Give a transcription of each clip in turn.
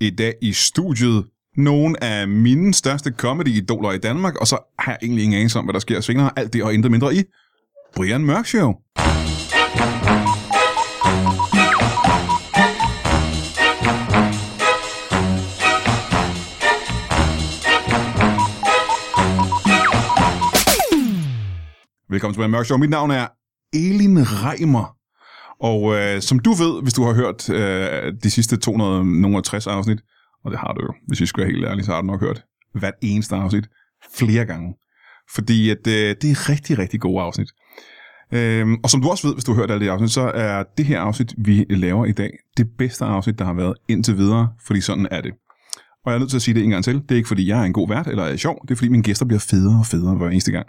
i dag i studiet nogle af mine største comedy-idoler i Danmark, og så har jeg egentlig ingen anelse om, hvad der sker senere. Alt det og intet mindre i Brian Mørk Show. Velkommen til Brian Mørk Show. Mit navn er Elin Reimer. Og øh, som du ved, hvis du har hørt øh, de sidste 260 afsnit, og det har du jo, hvis vi skal være helt ærlige, så har du nok hørt hvert eneste afsnit flere gange. Fordi at, øh, det er rigtig, rigtig gode afsnit. Øhm, og som du også ved, hvis du har hørt alle de afsnit, så er det her afsnit, vi laver i dag, det bedste afsnit, der har været indtil videre, fordi sådan er det. Og jeg er nødt til at sige det en gang til. Det er ikke, fordi jeg er en god vært eller er sjov. Det er, fordi mine gæster bliver federe og federe hver eneste gang.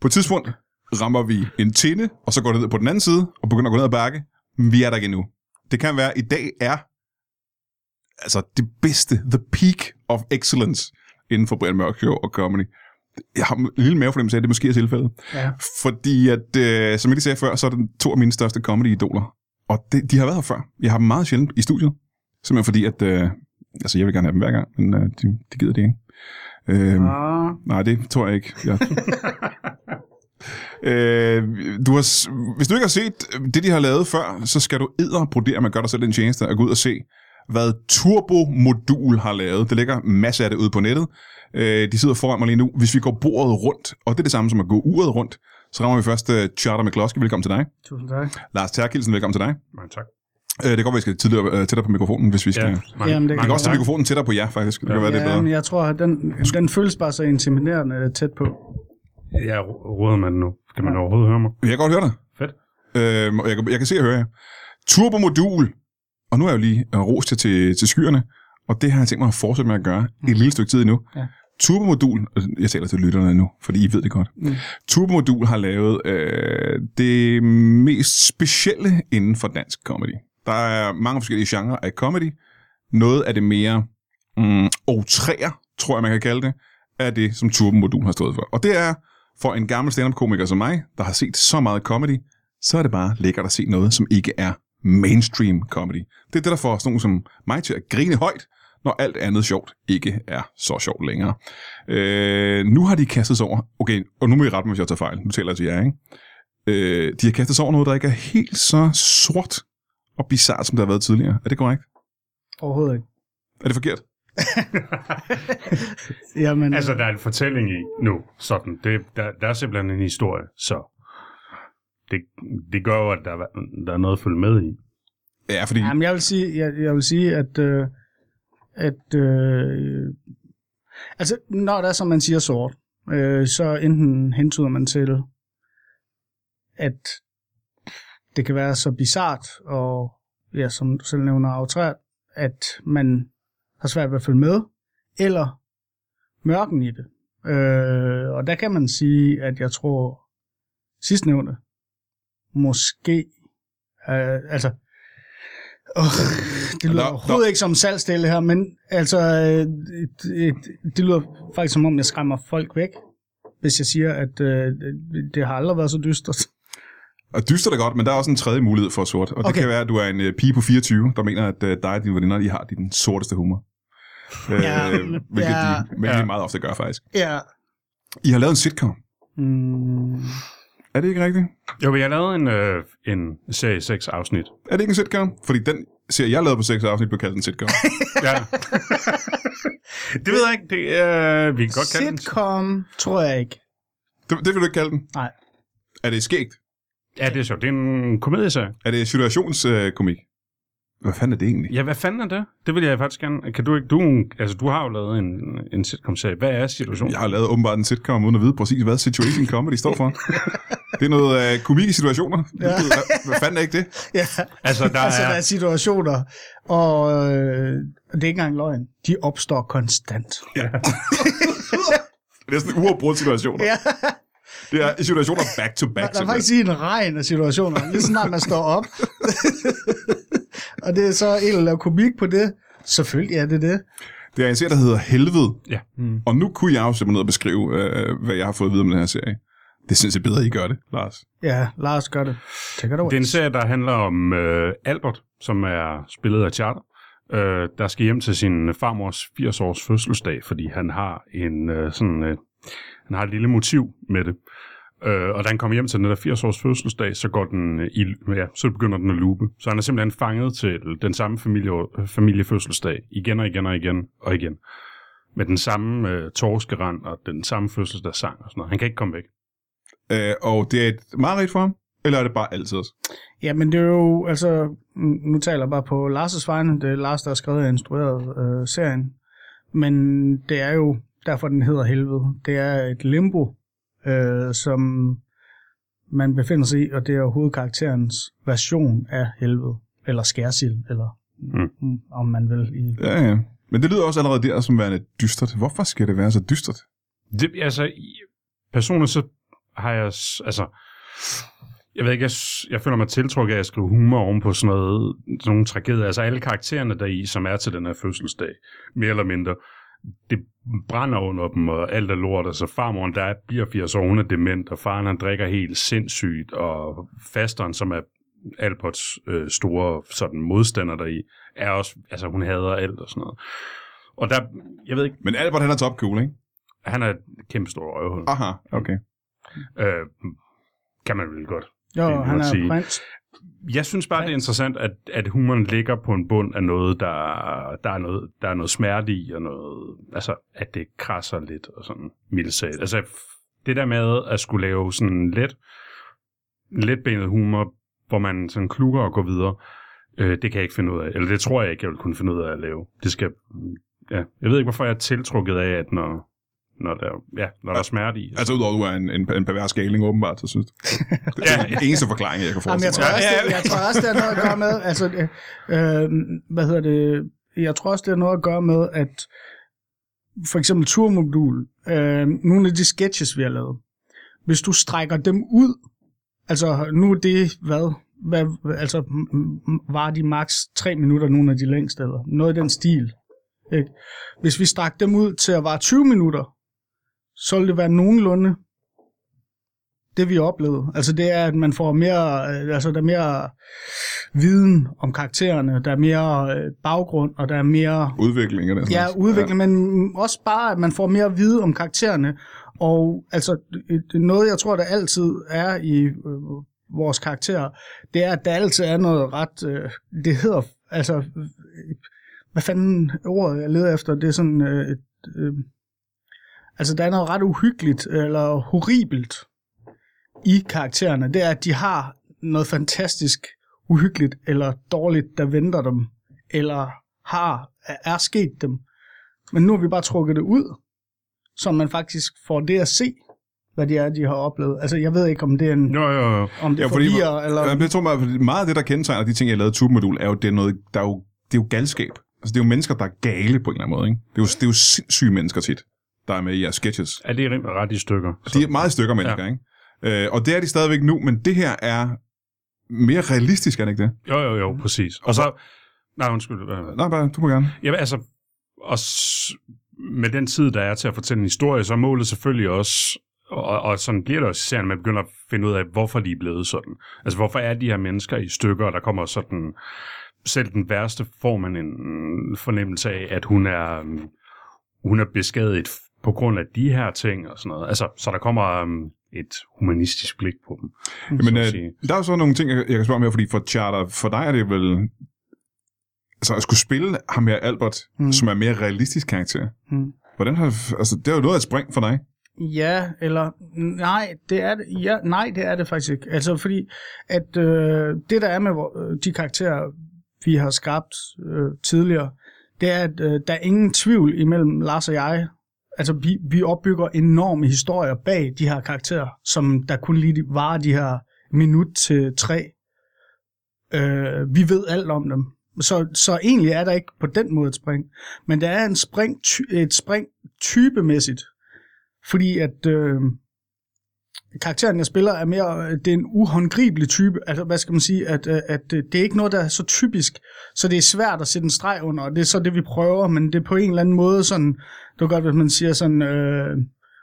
På et tidspunkt rammer vi en tinde, og så går det ned på den anden side, og begynder at gå ned ad bakke. Men vi er der ikke endnu. Det kan være, at i dag er altså det bedste, the peak of excellence inden for Brian Mørk Show og comedy. Jeg har en lille mavefornemmelse af, at det måske er tilfældet. Ja. Fordi at, øh, som jeg lige sagde før, så er det to af mine største comedy-idoler. Og det, de har været her før. Jeg har dem meget sjældent i studiet. Simpelthen fordi, at øh, altså jeg vil gerne have dem hver gang, men øh, de, de gider det ikke. Øhm, Ah, Nej, det tror jeg ikke. Jeg... øh, du har, hvis du ikke har set det, de har lavet før, så skal du edderbrodere med at gøre dig selv en tjeneste og gå ud og se, hvad Turbo Modul har lavet. Der ligger masser af det ude på nettet. Øh, de sidder foran mig lige nu. Hvis vi går bordet rundt, og det er det samme som at gå uret rundt, så rammer vi først uh, Charter McCloskey. Velkommen til dig. tusind tak. Lars Terkelsen, velkommen til dig. Mange tak. Øh, det kan godt være, vi skal tidligere, uh, tættere på mikrofonen, hvis vi skal. Ja, Ja. mange, Jamen, det Vi kan også tage mikrofonen tættere på jer, faktisk. Det kan være, det er Ja, bedre. men jeg tror, at den, den føles bare så intimiderende tæt på. Jeg råder man nu. Kan man overhovedet høre mig? Jeg kan godt høre dig. Fedt. Øhm, jeg, kan- jeg kan se og høre jer. Turbomodul. Og nu er jeg jo lige uh, rost jer til, til skyerne, og det har jeg tænkt mig at fortsætte med at gøre et lille stykke tid endnu. Ja. Turbomodul, og jeg taler til lytterne nu, fordi I ved det godt. Mm. Turbomodul har lavet øh, det mest specielle inden for dansk comedy. Der er mange forskellige genrer af comedy. Noget af det mere mm, outræer, tror jeg man kan kalde det, er det, som Turbomodul har stået for. Og det er for en gammel stand-up-komiker som mig, der har set så meget comedy, så er det bare lækkert at se noget, som ikke er mainstream comedy. Det er det, der får sådan nogen som mig til at grine højt, når alt andet sjovt ikke er så sjovt længere. Øh, nu har de kastet sig over, okay, og nu må I rette mig, hvis jeg tager fejl, nu taler jeg til jer, ikke? Øh, de har kastet sig over noget, der ikke er helt så sort og bizart, som det har været tidligere. Er det korrekt? Overhovedet ikke. Er det forkert? Jamen, Altså, der er en fortælling i nu, sådan. Det, der, der er simpelthen en historie, så det, det gør jo, at der, er- der er noget at følge med i. Ja, fordi... jamen, jeg vil sige, jeg, jeg vil sige at, øh, at øh, altså, når det er, som man siger sort, øh, så enten hentyder man til, at det kan være så bizart og, ja, som du selv nævner, aftræt, at man har svært ved at følge med, eller mørken i det. Øh, og der kan man sige, at jeg tror, sidstnævnte, måske, øh, altså, øh, det lyder Der- overhovedet ikke som salgsdele her, men altså, øh, det, det lyder faktisk som om, jeg skræmmer folk væk, hvis jeg siger, at øh, det har aldrig været så dystert. Og dyster det godt, men der er også en tredje mulighed for sort. Og det Okay. kan være, at du er en øh, pige på 24, der mener, at øh, dig og dine veninder, de har den sorteste humor. Øh, Ja, hvilket ja. de, hvilket Ja. de meget ofte gør, faktisk. Ja. I har lavet en sitcom. Mm, Er det ikke rigtigt? Jo, vi har lavet en, øh, en serie 6 afsnit. Er det ikke en sitcom? Fordi den serie, jeg lavede på seks afsnit, blev kaldt en sitcom. Ja. det ved jeg ikke. Det, er, vi kan godt kalde den. sitcom, tror jeg ikke. det, det vil du ikke kalde den? Nej. Er det skægt? Ja, det er sjovt. Det er en komedieserie. Er det situationskomik? Hvad fanden er det egentlig? Ja, hvad fanden er det? Det vil jeg faktisk gerne. Kan du ikke... Du, altså, du har jo lavet en, en sitcom-serie. Hvad er situationen? Jeg har lavet åbenbart en sitcom, uden at vide præcis, hvad situation comedy står for. Det er noget øh, komik i situationer. Ja. Hvad, hvad fanden er ikke det? Ja, Altså, der altså er... der er situationer, og øh, det er ikke engang løgn. De opstår konstant. Det er sådan en uafbrudt situation. Ja, Det er situationer back to der, back. der er faktisk en regn af situationer, lige snart man står op. og det er så en eller anden komik på det. Selvfølgelig er det det. Det er en serie, der hedder Helvede. Ja. Mm. Og nu kunne jeg jo simpelthen ned og beskrive, øh, hvad jeg har fået at vide om den her serie. Det synes jeg bedre, I gør det, Lars. Ja, Lars gør det. Take it away. Det er en serie, der handler om øh, Albert, som er spillet af Charter. øh, der skal hjem til sin farmors 80-års fødselsdag, fordi han har en øh, sådan, øh, han har et lille motiv med det. Øh, og da han kommer hjem til den der 80-års fødselsdag, så, går den i, ja, så begynder den at loope. Så han er simpelthen fanget til den samme familie, familiefødselsdag igen og igen og igen og igen. Med den samme øh, torskerand og den samme fødselsdagssang og sådan noget. Han kan ikke komme væk. Øh, og det er et mareridt for ham? Eller er det bare altid også? Ja, men det er jo, altså, nu taler jeg bare på Lars' vegne, det er Lars, der har skrevet og instrueret øh, serien, men det er jo derfor, den hedder Helvede. Det er et limbo, øh, som man befinder sig i, og det er hovedkarakterens version af helvede, eller skærsild, eller mm. om man vil. I... Ja, ja. Men det lyder også allerede der som værende dystert. Hvorfor skal det være så dystert? Det, altså, personligt så har jeg, altså, jeg ved ikke, jeg, jeg føler mig tiltrukket af at skrive humor oven på sådan, noget, sådan nogle tragedier. Altså alle karaktererne der i, som er til den her fødselsdag, mere eller mindre, det brænder under dem, og alt er lort. Altså farmoren, der er 84 år, hun er dement, og faren han drikker helt sindssygt, og fasteren, som er Alberts øh, store sådan modstander der i, er også, altså hun hader alt og sådan noget. Og der, jeg ved ikke... Men Albert, han er top cool, ikke? Han er et kæmpe stor røvhul. Aha, okay. Øh, kan man vel godt. Jo, han er sige. prins. Jeg synes bare, det er interessant, at, at humoren ligger på en bund af noget, der, der, er noget, der er noget smerte i, og noget, altså, at det krasser lidt, og sådan mildt Altså, det der med at skulle lave sådan let, letbenet humor, hvor man sådan klukker og går videre, øh, det kan jeg ikke finde ud af. Eller det tror jeg ikke, jeg vil kunne finde ud af at lave. Det skal, ja. Jeg ved ikke, hvorfor jeg er tiltrukket af, at når, når der, ja, når der er smerte i. Altså udover, at du er en, en, en pervers skæling, åbenbart, så synes du. Det er den eneste forklaring, jeg kan Jamen, jeg, forestille tror mig. også, det, jeg tror også, det har noget at gøre med, altså, øh, hvad hedder det, jeg tror også, det har noget at gøre med, at for eksempel turmodul, øh, nogle af de sketches, vi har lavet, hvis du strækker dem ud, altså nu er det, hvad, hvad altså var de maks 3 minutter, nogle af de længste, eller noget i den stil. Ikke? Hvis vi strækker dem ud til at vare 20 minutter, så vil det være nogenlunde det vi oplevede. Altså det er, at man får mere, øh, altså der er mere viden om karaktererne, der er mere øh, baggrund, og der er mere Udvikling af den ja, udvikling, ja. men også bare, at man får mere viden om karaktererne. Og altså noget, jeg tror, der altid er i øh, vores karakterer, det er, at der altid er noget ret, øh, det hedder, altså, øh, hvad fanden ordet, jeg leder efter, det er sådan, øh, et, øh, altså der er noget ret uhyggeligt, eller horribelt i karaktererne. Det er, at de har noget fantastisk uhyggeligt, eller dårligt, der venter dem, eller har, er sket dem. Men nu har vi bare trukket det ud, så man faktisk får det at se, hvad det er, de har oplevet. Altså, jeg ved ikke, om det er en, Jo, jo, jo. om det Ja, fordi, forvirrer, eller... Ja, det tror jeg, fordi meget af det, der kendetegner de ting, jeg lavede i Tubemodul, er jo, det er, noget, der er jo, det er jo galskab. Altså, det er jo mennesker, der er gale på en eller anden måde. Ikke? Det, er jo, det er jo sindssyge mennesker tit, der er med i jeres sketches. Er det rimelig ret i stykker? De er meget stykker mennesker, ja. ikke? Øh, og det er de stadigvæk nu, men det her er mere realistisk, er det ikke det? Jo, jo, jo, præcis. Og så... Nej, undskyld. Nej, bare, du må gerne. Jamen altså, og med den tid, der er til at fortælle en historie, så er målet selvfølgelig også, og, og sådan bliver det også i serien, man begynder at finde ud af, hvorfor de er blevet sådan. Altså, hvorfor er de her mennesker i stykker, og der kommer sådan, selv den værste får man en fornemmelse af, at hun er, um, hun er beskadiget på grund af de her ting og sådan noget. Altså, så der kommer um, et humanistisk blik på dem. Jamen, så at øh, der er jo så nogle ting, jeg, jeg kan spørge om her, fordi for Charter, for dig er det vel... Altså, at skulle spille ham her, Albert, mm. Mm. som er mere realistisk karakter. Mm. Hvordan har, altså, det er jo noget af et spring for dig. Ja, eller nej, det er det, ja, nej, det er det faktisk ikke. Altså fordi, at øh, det der er med hvor- øh, de karakterer, vi har skabt øh, tidligere, det er, at øh, der er ingen tvivl imellem Lars og jeg. Altså vi, vi opbygger enorme historier bag de her karakterer, som der kun lige varer de her minut til tre. Øh, vi ved alt om dem. Så, så egentlig er der ikke på den måde et spring. Men der er en spring, ty, et spring typemæssigt. Fordi at øh, karakteren, jeg spiller, er mere, det er en uhåndgribelig type. Altså, hvad skal man sige? At, øh, at øh, det er ikke noget, der er så typisk, så det er svært at sætte en streg under, og det er så det, vi prøver, men det er på en eller anden måde sådan, det er godt, hvis man siger sådan, øh,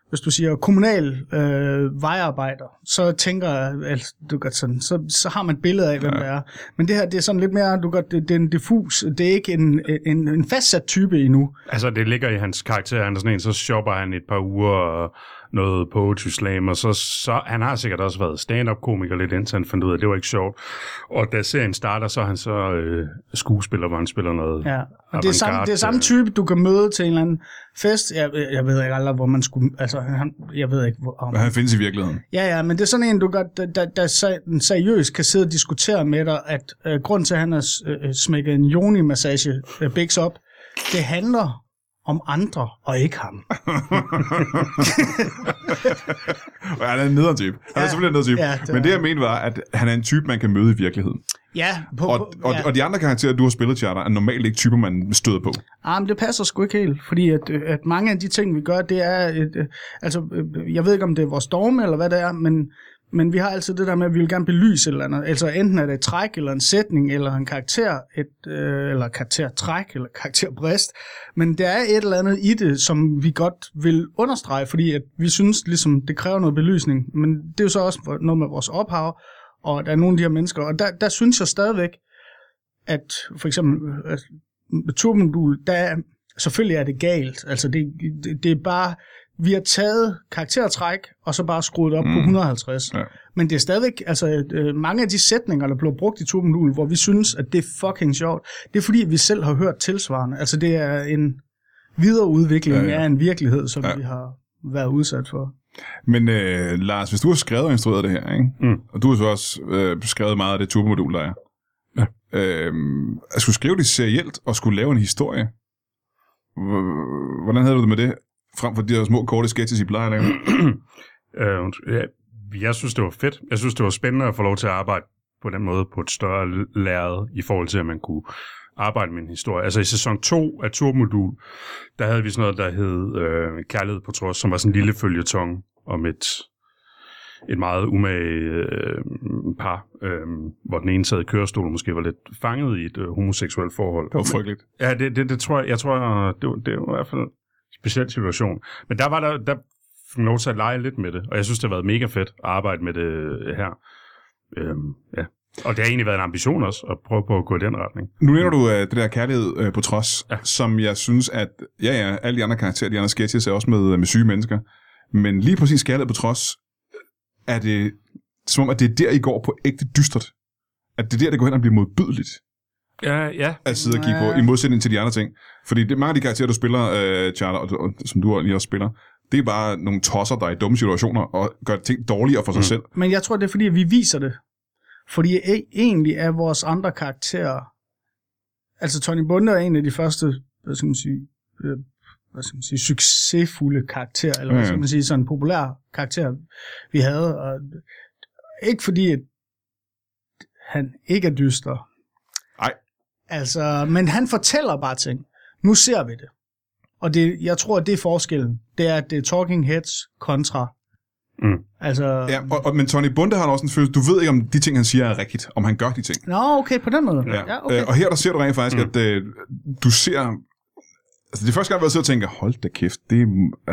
hvis du siger kommunal øh, vejarbejder, så tænker jeg, altså, du godt sådan, så, så har man et billede af, hvem ja. det er. Men det her, det er sådan lidt mere, du godt, det, det er en diffus, det er ikke en, en, en fastsat type endnu. Altså, det ligger i hans karakter. Han er sådan en, så shopper han et par uger og noget poetry slam, og så, så han har sikkert også været stand-up-komiker lidt indtil han fandt ud af, at det var ikke sjovt. Og da serien starter, så er han så øh, skuespiller, hvor han spiller noget Ja, og det er, samme, det er samme type, du kan møde til en eller anden fest. Jeg, jeg ved ikke aldrig, hvor man skulle... Altså, han, jeg ved ikke, hvor... Om, han findes i virkeligheden. Ja, ja, men det er sådan en, du godt, der, der, der se- seriøst kan sidde og diskutere med dig, at øh, grund til, at han har øh, smækket en yoni-massage øh, bigs op, det handler om andre, og ikke ham. Og han er en nederen type. Han er Ja. selvfølgelig en nederen type. Ja, det Men det, er- jeg mente, var, at han er en type, man kan møde i virkeligheden. Ja, på, Og, på, og, ja. og de andre karakterer, du har spillet, Charter, er normalt ikke typer, man støder på. Ah, men det passer sgu ikke helt, fordi at, øh, at mange af de ting, vi gør, det er, et, øh, altså, øh, jeg ved ikke, om det er vores storme, eller hvad det er, men, men vi har altid det der med, at vi vil gerne belyse et eller andet. Altså enten er det et træk, eller en sætning, eller en karakter, et, øh, eller karaktertræk, eller karakterbrist, men der er et eller andet i det, som vi godt vil understrege, fordi at vi synes, ligesom, det kræver noget belysning, men det er jo så også noget med vores ophav, og der er nogle af de her mennesker, og der, der synes jeg stadigvæk, at for eksempel øh, med turbomodul, der selvfølgelig er det galt. Altså det, det, det er bare, vi har taget karaktertræk, og så bare skruet op mm. på 150. Ja. Men det er stadigvæk, altså øh, mange af de sætninger, der bliver brugt i turbomodul, hvor vi synes, at det er fucking sjovt, det er fordi, vi selv har hørt tilsvarende. Altså det er en videreudvikling Ja, ja, af en virkelighed, som Ja. vi har været udsat for. Men øh, Lars, hvis du har skrevet og instrueret det her, ikke? Mm. og du har så også øh, skrevet meget af det turbomodul, der er. Ja. Øh, at skulle skrive det serielt og skulle lave en historie, hvordan havde du det med det? Frem for de her små korte sketches, I plejer at lave? Øh, ja, jeg synes, det var fedt. Jeg synes, det var spændende at få lov til at arbejde på den måde på et større lærred, i forhold til, at man kunne arbejde med en historie. Altså i sæson 2 af Turbomodul, der havde vi sådan noget, der hed øh, Kærlighed på trods, som var sådan en lille følgetong om et, et meget umage øh, par, øh, hvor den ene sad i kørestol og måske var lidt fanget i et øh, homoseksuelt forhold. Det var frygteligt. Ja, det, det, det tror jeg, jeg tror, det det var i hvert fald speciel situation. Men der var der, der fik man lov til at lege lidt med det, og jeg synes, det har været mega fedt at arbejde med det her. Øhm, ja. Og det har egentlig været en ambition også, at prøve på at gå i den retning. Nu nævner du øh, det der kærlighed øh, på trods, Ja. som jeg synes, at ja, ja, alle de andre karakterer, de andre sketches er også med, med syge mennesker. Men lige præcis kærlighed på trods, er det som om, at det er der, I går på ægte dystert. At det er der, det går hen og bliver modbydeligt Ja, ja. at sidde og kigge på, i modsætning til de andre ting. Fordi det, mange af de karakterer, du spiller, øh, Charter, og, og, som du lige også spiller, det er bare nogle tosser, der er i dumme situationer og gør ting dårligere for sig Mm. selv. Men jeg tror, det er fordi, at vi viser det. Fordi e- egentlig er vores andre karakterer... Altså, Tony Bunde er en af de første, hvad skal man sige, øh, hvad skal man sige, succesfulde karakterer, eller hvad skal man sige, sådan en populær karakter, vi havde. Og ikke fordi, at han ikke er dyster. Altså, men han fortæller bare ting. Nu ser vi det. Og det, jeg tror, at det er forskellen. Det er, at det er Talking Heads kontra... Mm. Altså, Ja, og, og, men Tony Bunde har også en følelse, du ved ikke, om de ting, han siger, er rigtigt, om han gør de ting. Nå, okay, på den måde. Ja. okay. Øh, og her der ser du rent faktisk, Mm. mm. at øh, du ser... Altså det er første gang, hvor jeg sidder og tænker, hold da kæft, det er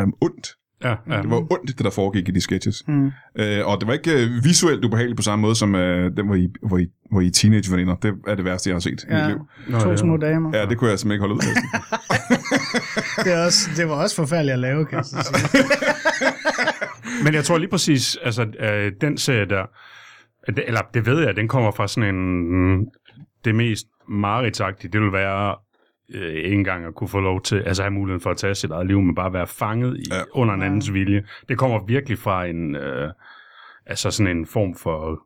um, ondt. Ja, ja. Det var ondt, det der foregik i de sketches. Mm. Øh, og det var ikke øh, visuelt ubehageligt på samme måde, som øh, den, hvor I, hvor I, hvor I er teenageveninder. Det er det værste, jeg har set i mit Ja, liv. Nå, to ja. små damer. Ja, det kunne jeg simpelthen ikke holde ud. næsten. Det, er også, det var også forfærdeligt at lave, kan jeg sige. Men jeg tror lige præcis, altså øh, den serie der, det- eller det ved jeg, den kommer fra sådan en, det mest mareridsagtige, det vil være øh, ikke engang at kunne få lov til, altså have muligheden for at tage sit eget liv, men bare være fanget i, Ja. ja. under en andens vilje. Det kommer virkelig fra en, øh, altså sådan en form for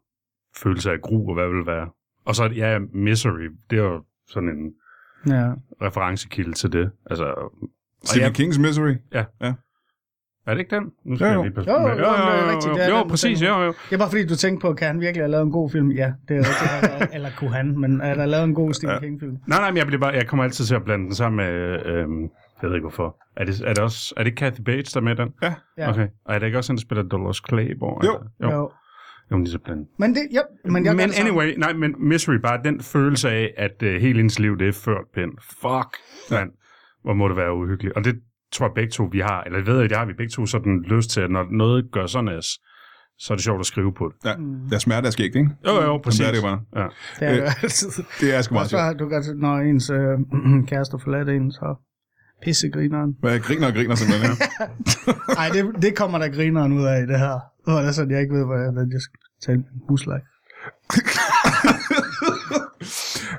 følelse af gru, og hvad vil være. Og så, ja, Misery, det er jo sådan en Ja. referencekilde til det. Altså, Stephen jeg- Kings Misery. Er det ikke den? Nu skal Jo, jeg jo. lige passe Jo, jo, rigtigt, præcis, jo, jo. Det er bare fordi, du tænkte på, kan han virkelig have lavet en god film? Ja, det er rigtigt. Eller- Eller kunne han, men er der lavet en god Stephen Ja. King-film? Nej, nej, men jeg, bliver bare, jeg kommer altid til at blande den sammen med, øhm, jeg ved ikke hvorfor. Er det, er det også, er det Kathy Bates, der er med den? Ja. Ja. Okay. Og er det ikke også hende, der spiller Dolores Claiborne? Jo. Eller? Jo. Jo. Jo, men lige så blande. Men det, ja, men jeg men samme. anyway, nej, men Misery, bare den følelse af, at uh, hele ens liv, det er ført pind. Fuck, mand. Hvor må det være uhyggeligt. Og det tror jeg begge to, vi har, eller jeg ved, at det har vi begge to sådan lyst til, at når noget gør sådan as, så er det sjovt at skrive på det. Ja, der er smerte af skægt, ikke? Jo, jo, Jamen, præcis. det er det bare. Ja. Det er Øh, jo altid. Det er sgu meget sjovt. bare, du kan, når ens øh, kæreste forlader en, så pissegrineren. Men Jeg griner og griner simpelthen. Ja. Nej, det, det kommer der grineren ud af i det her. Hvor det er sådan, jeg ikke ved, hvordan jeg skal tale husleje.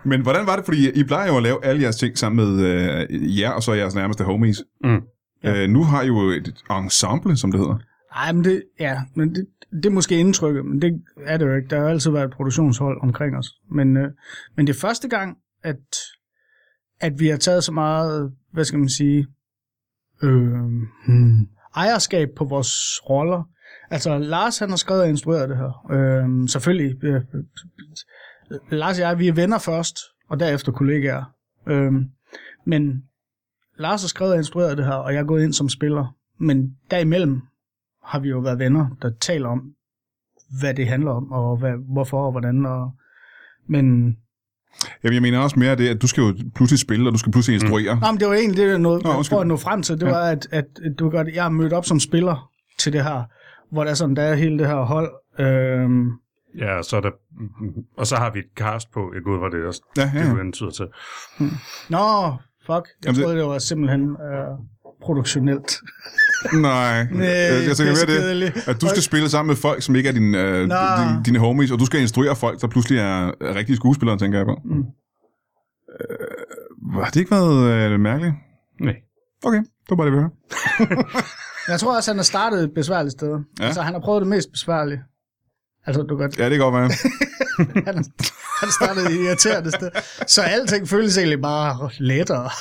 Men hvordan var det? Fordi I plejer jo at lave alle jeres ting sammen med øh, jer og så jeres nærmeste homies. Mm. Ja. Øh, nu har I jo et ensemble, som det hedder. Nej, men det, ja, men det, det er måske indtrykket, men det er det jo ikke. Der har altid været et produktionshold omkring os. Men, øh, men det er første gang, at, at vi har taget så meget, hvad skal man sige, øh, hmm, ejerskab på vores roller. Altså, Lars han har skrevet og instrueret det her. Øh, selvfølgelig. Øh, Lars og jeg, vi er venner først, og derefter kollegaer. Øh, men Lars har skrevet og instrueret det her, og jeg er gået ind som spiller. Men derimellem har vi jo været venner, der taler om, hvad det handler om, og hvad, hvorfor og hvordan. Og, men, Jamen, jeg mener også mere det, at du skal jo pludselig spille, og du skal pludselig instruere. Mm. nå, men det var egentlig det, jeg, nåede, Nå, jeg prøver at nå frem til. Det Ja. var, at, at, du godt, jeg er mødt op som spiller til det her, hvor der er sådan, der er hele det her hold. Øhm, Ja, og så er der, og så har vi et cast på, jeg går ud fra det også, Ja, ja, det du antyder til. nå, fuck. Jeg Jamen, det- troede, det var simpelthen øh, produktionelt. Nej, Nej, jeg, jeg tænker mere det, at du skal spille sammen med folk, som ikke er din, øh, Nå. dine, dine homies, og du skal instruere folk, der pludselig er rigtige skuespillere, tænker jeg på. Mm. Øh, har det ikke været øh, mærkeligt? Nej. Okay, det var bare det, vi. Jeg tror også, han har startet et besværligt sted. Ja. Altså, han har prøvet det mest besværlige. Altså, du godt Ja, det kan godt være. han, han startede irriterende sted. Så alting føles egentlig bare lettere.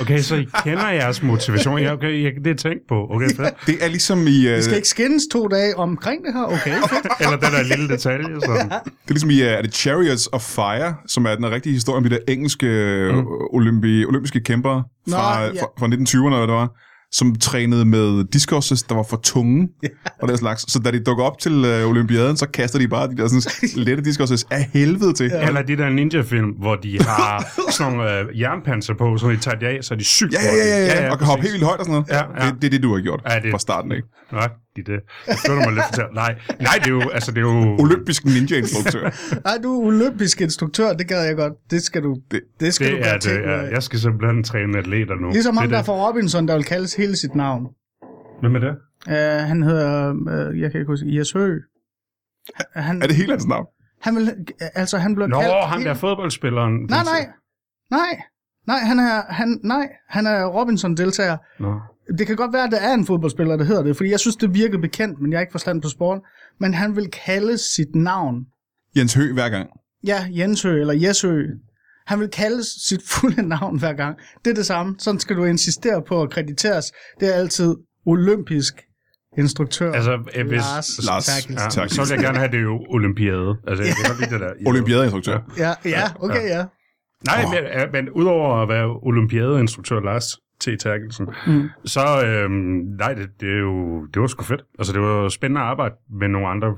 Okay, så I kender jeres motivation. Ja, okay, jeg, det er tænkt på. Okay, fedt. Det er ligesom i, øh, Vi skal ikke skændes to dage omkring det her. Okay, fedt. Eller den der lille detalje. Sådan. det er ligesom i, øh, er det Chariots of Fire, som er den rigtige historie om de der engelske mm. olympi, olympiske kæmpere fra, Nå, ja. fra, fra 1920'erne, eller hvad det var, som trænede med discusses, der var for tunge, og den slags. Så da de dukker op til øh, olympiaden, så kaster de bare de der sådan, lette discusses af helvede til. Ja. Eller de der ninja-film, hvor de har sådan nogle øh, jernpanser på, så de tager det af, så er de sygt Ja, ja, ja, ja, ja, og kan hoppe helt vildt højt og sådan noget. Ja, ja. Det, det er det, du har gjort Ja, det- fra starten af. Nå, de det. Det føler mig lidt fortalt. Nej, nej, det er jo, altså det er jo... Olympisk ninja-instruktør. Nej, du er olympisk instruktør. Det gad jeg godt. Det skal du, Det- det skal Det du er det, ja. Jeg skal simpelthen træne atleter nu. Ligesom ham det, der er det. fra Robinson, der vil kaldes hele sit navn. Hvem er det? Uh, han hedder, uh, jeg kan ikke huske, Jes Høgh. Han, er det hele hans navn? han vil, altså han blev Nå, kaldt... ham hele- der fodboldspilleren. Nej, nej. Nej. Nej, han er, han, nej, han er Robinson-deltager. Nå. Det kan godt være, at der er en fodboldspiller, der hedder det, fordi jeg synes, det virker bekendt, men jeg har ikke forstand på sport. Men han vil kalde sit navn. Jens Høgh hver gang. Ja, Jensø eller Jesø. Han vil kalde sit fulde navn hver gang. Det er det samme. Sådan skal du insistere på at krediteres. Det er altid olympisk instruktør. Altså, øh, hvis... Lars, Lars. Terkelsen. Ja, Tak. så vil jeg gerne have det jo olympiade. Altså, jeg kan godt lide det der. Olympiadeinstruktør. Ja, ja, okay, ja. Nej, Åh. men, ja, men udover at være olympiadeinstruktør Lars T. Terkelsen, Mm. så øhm, nej, det, det, er jo, det var sgu fedt. Altså, det var spændende at arbejde med nogle andre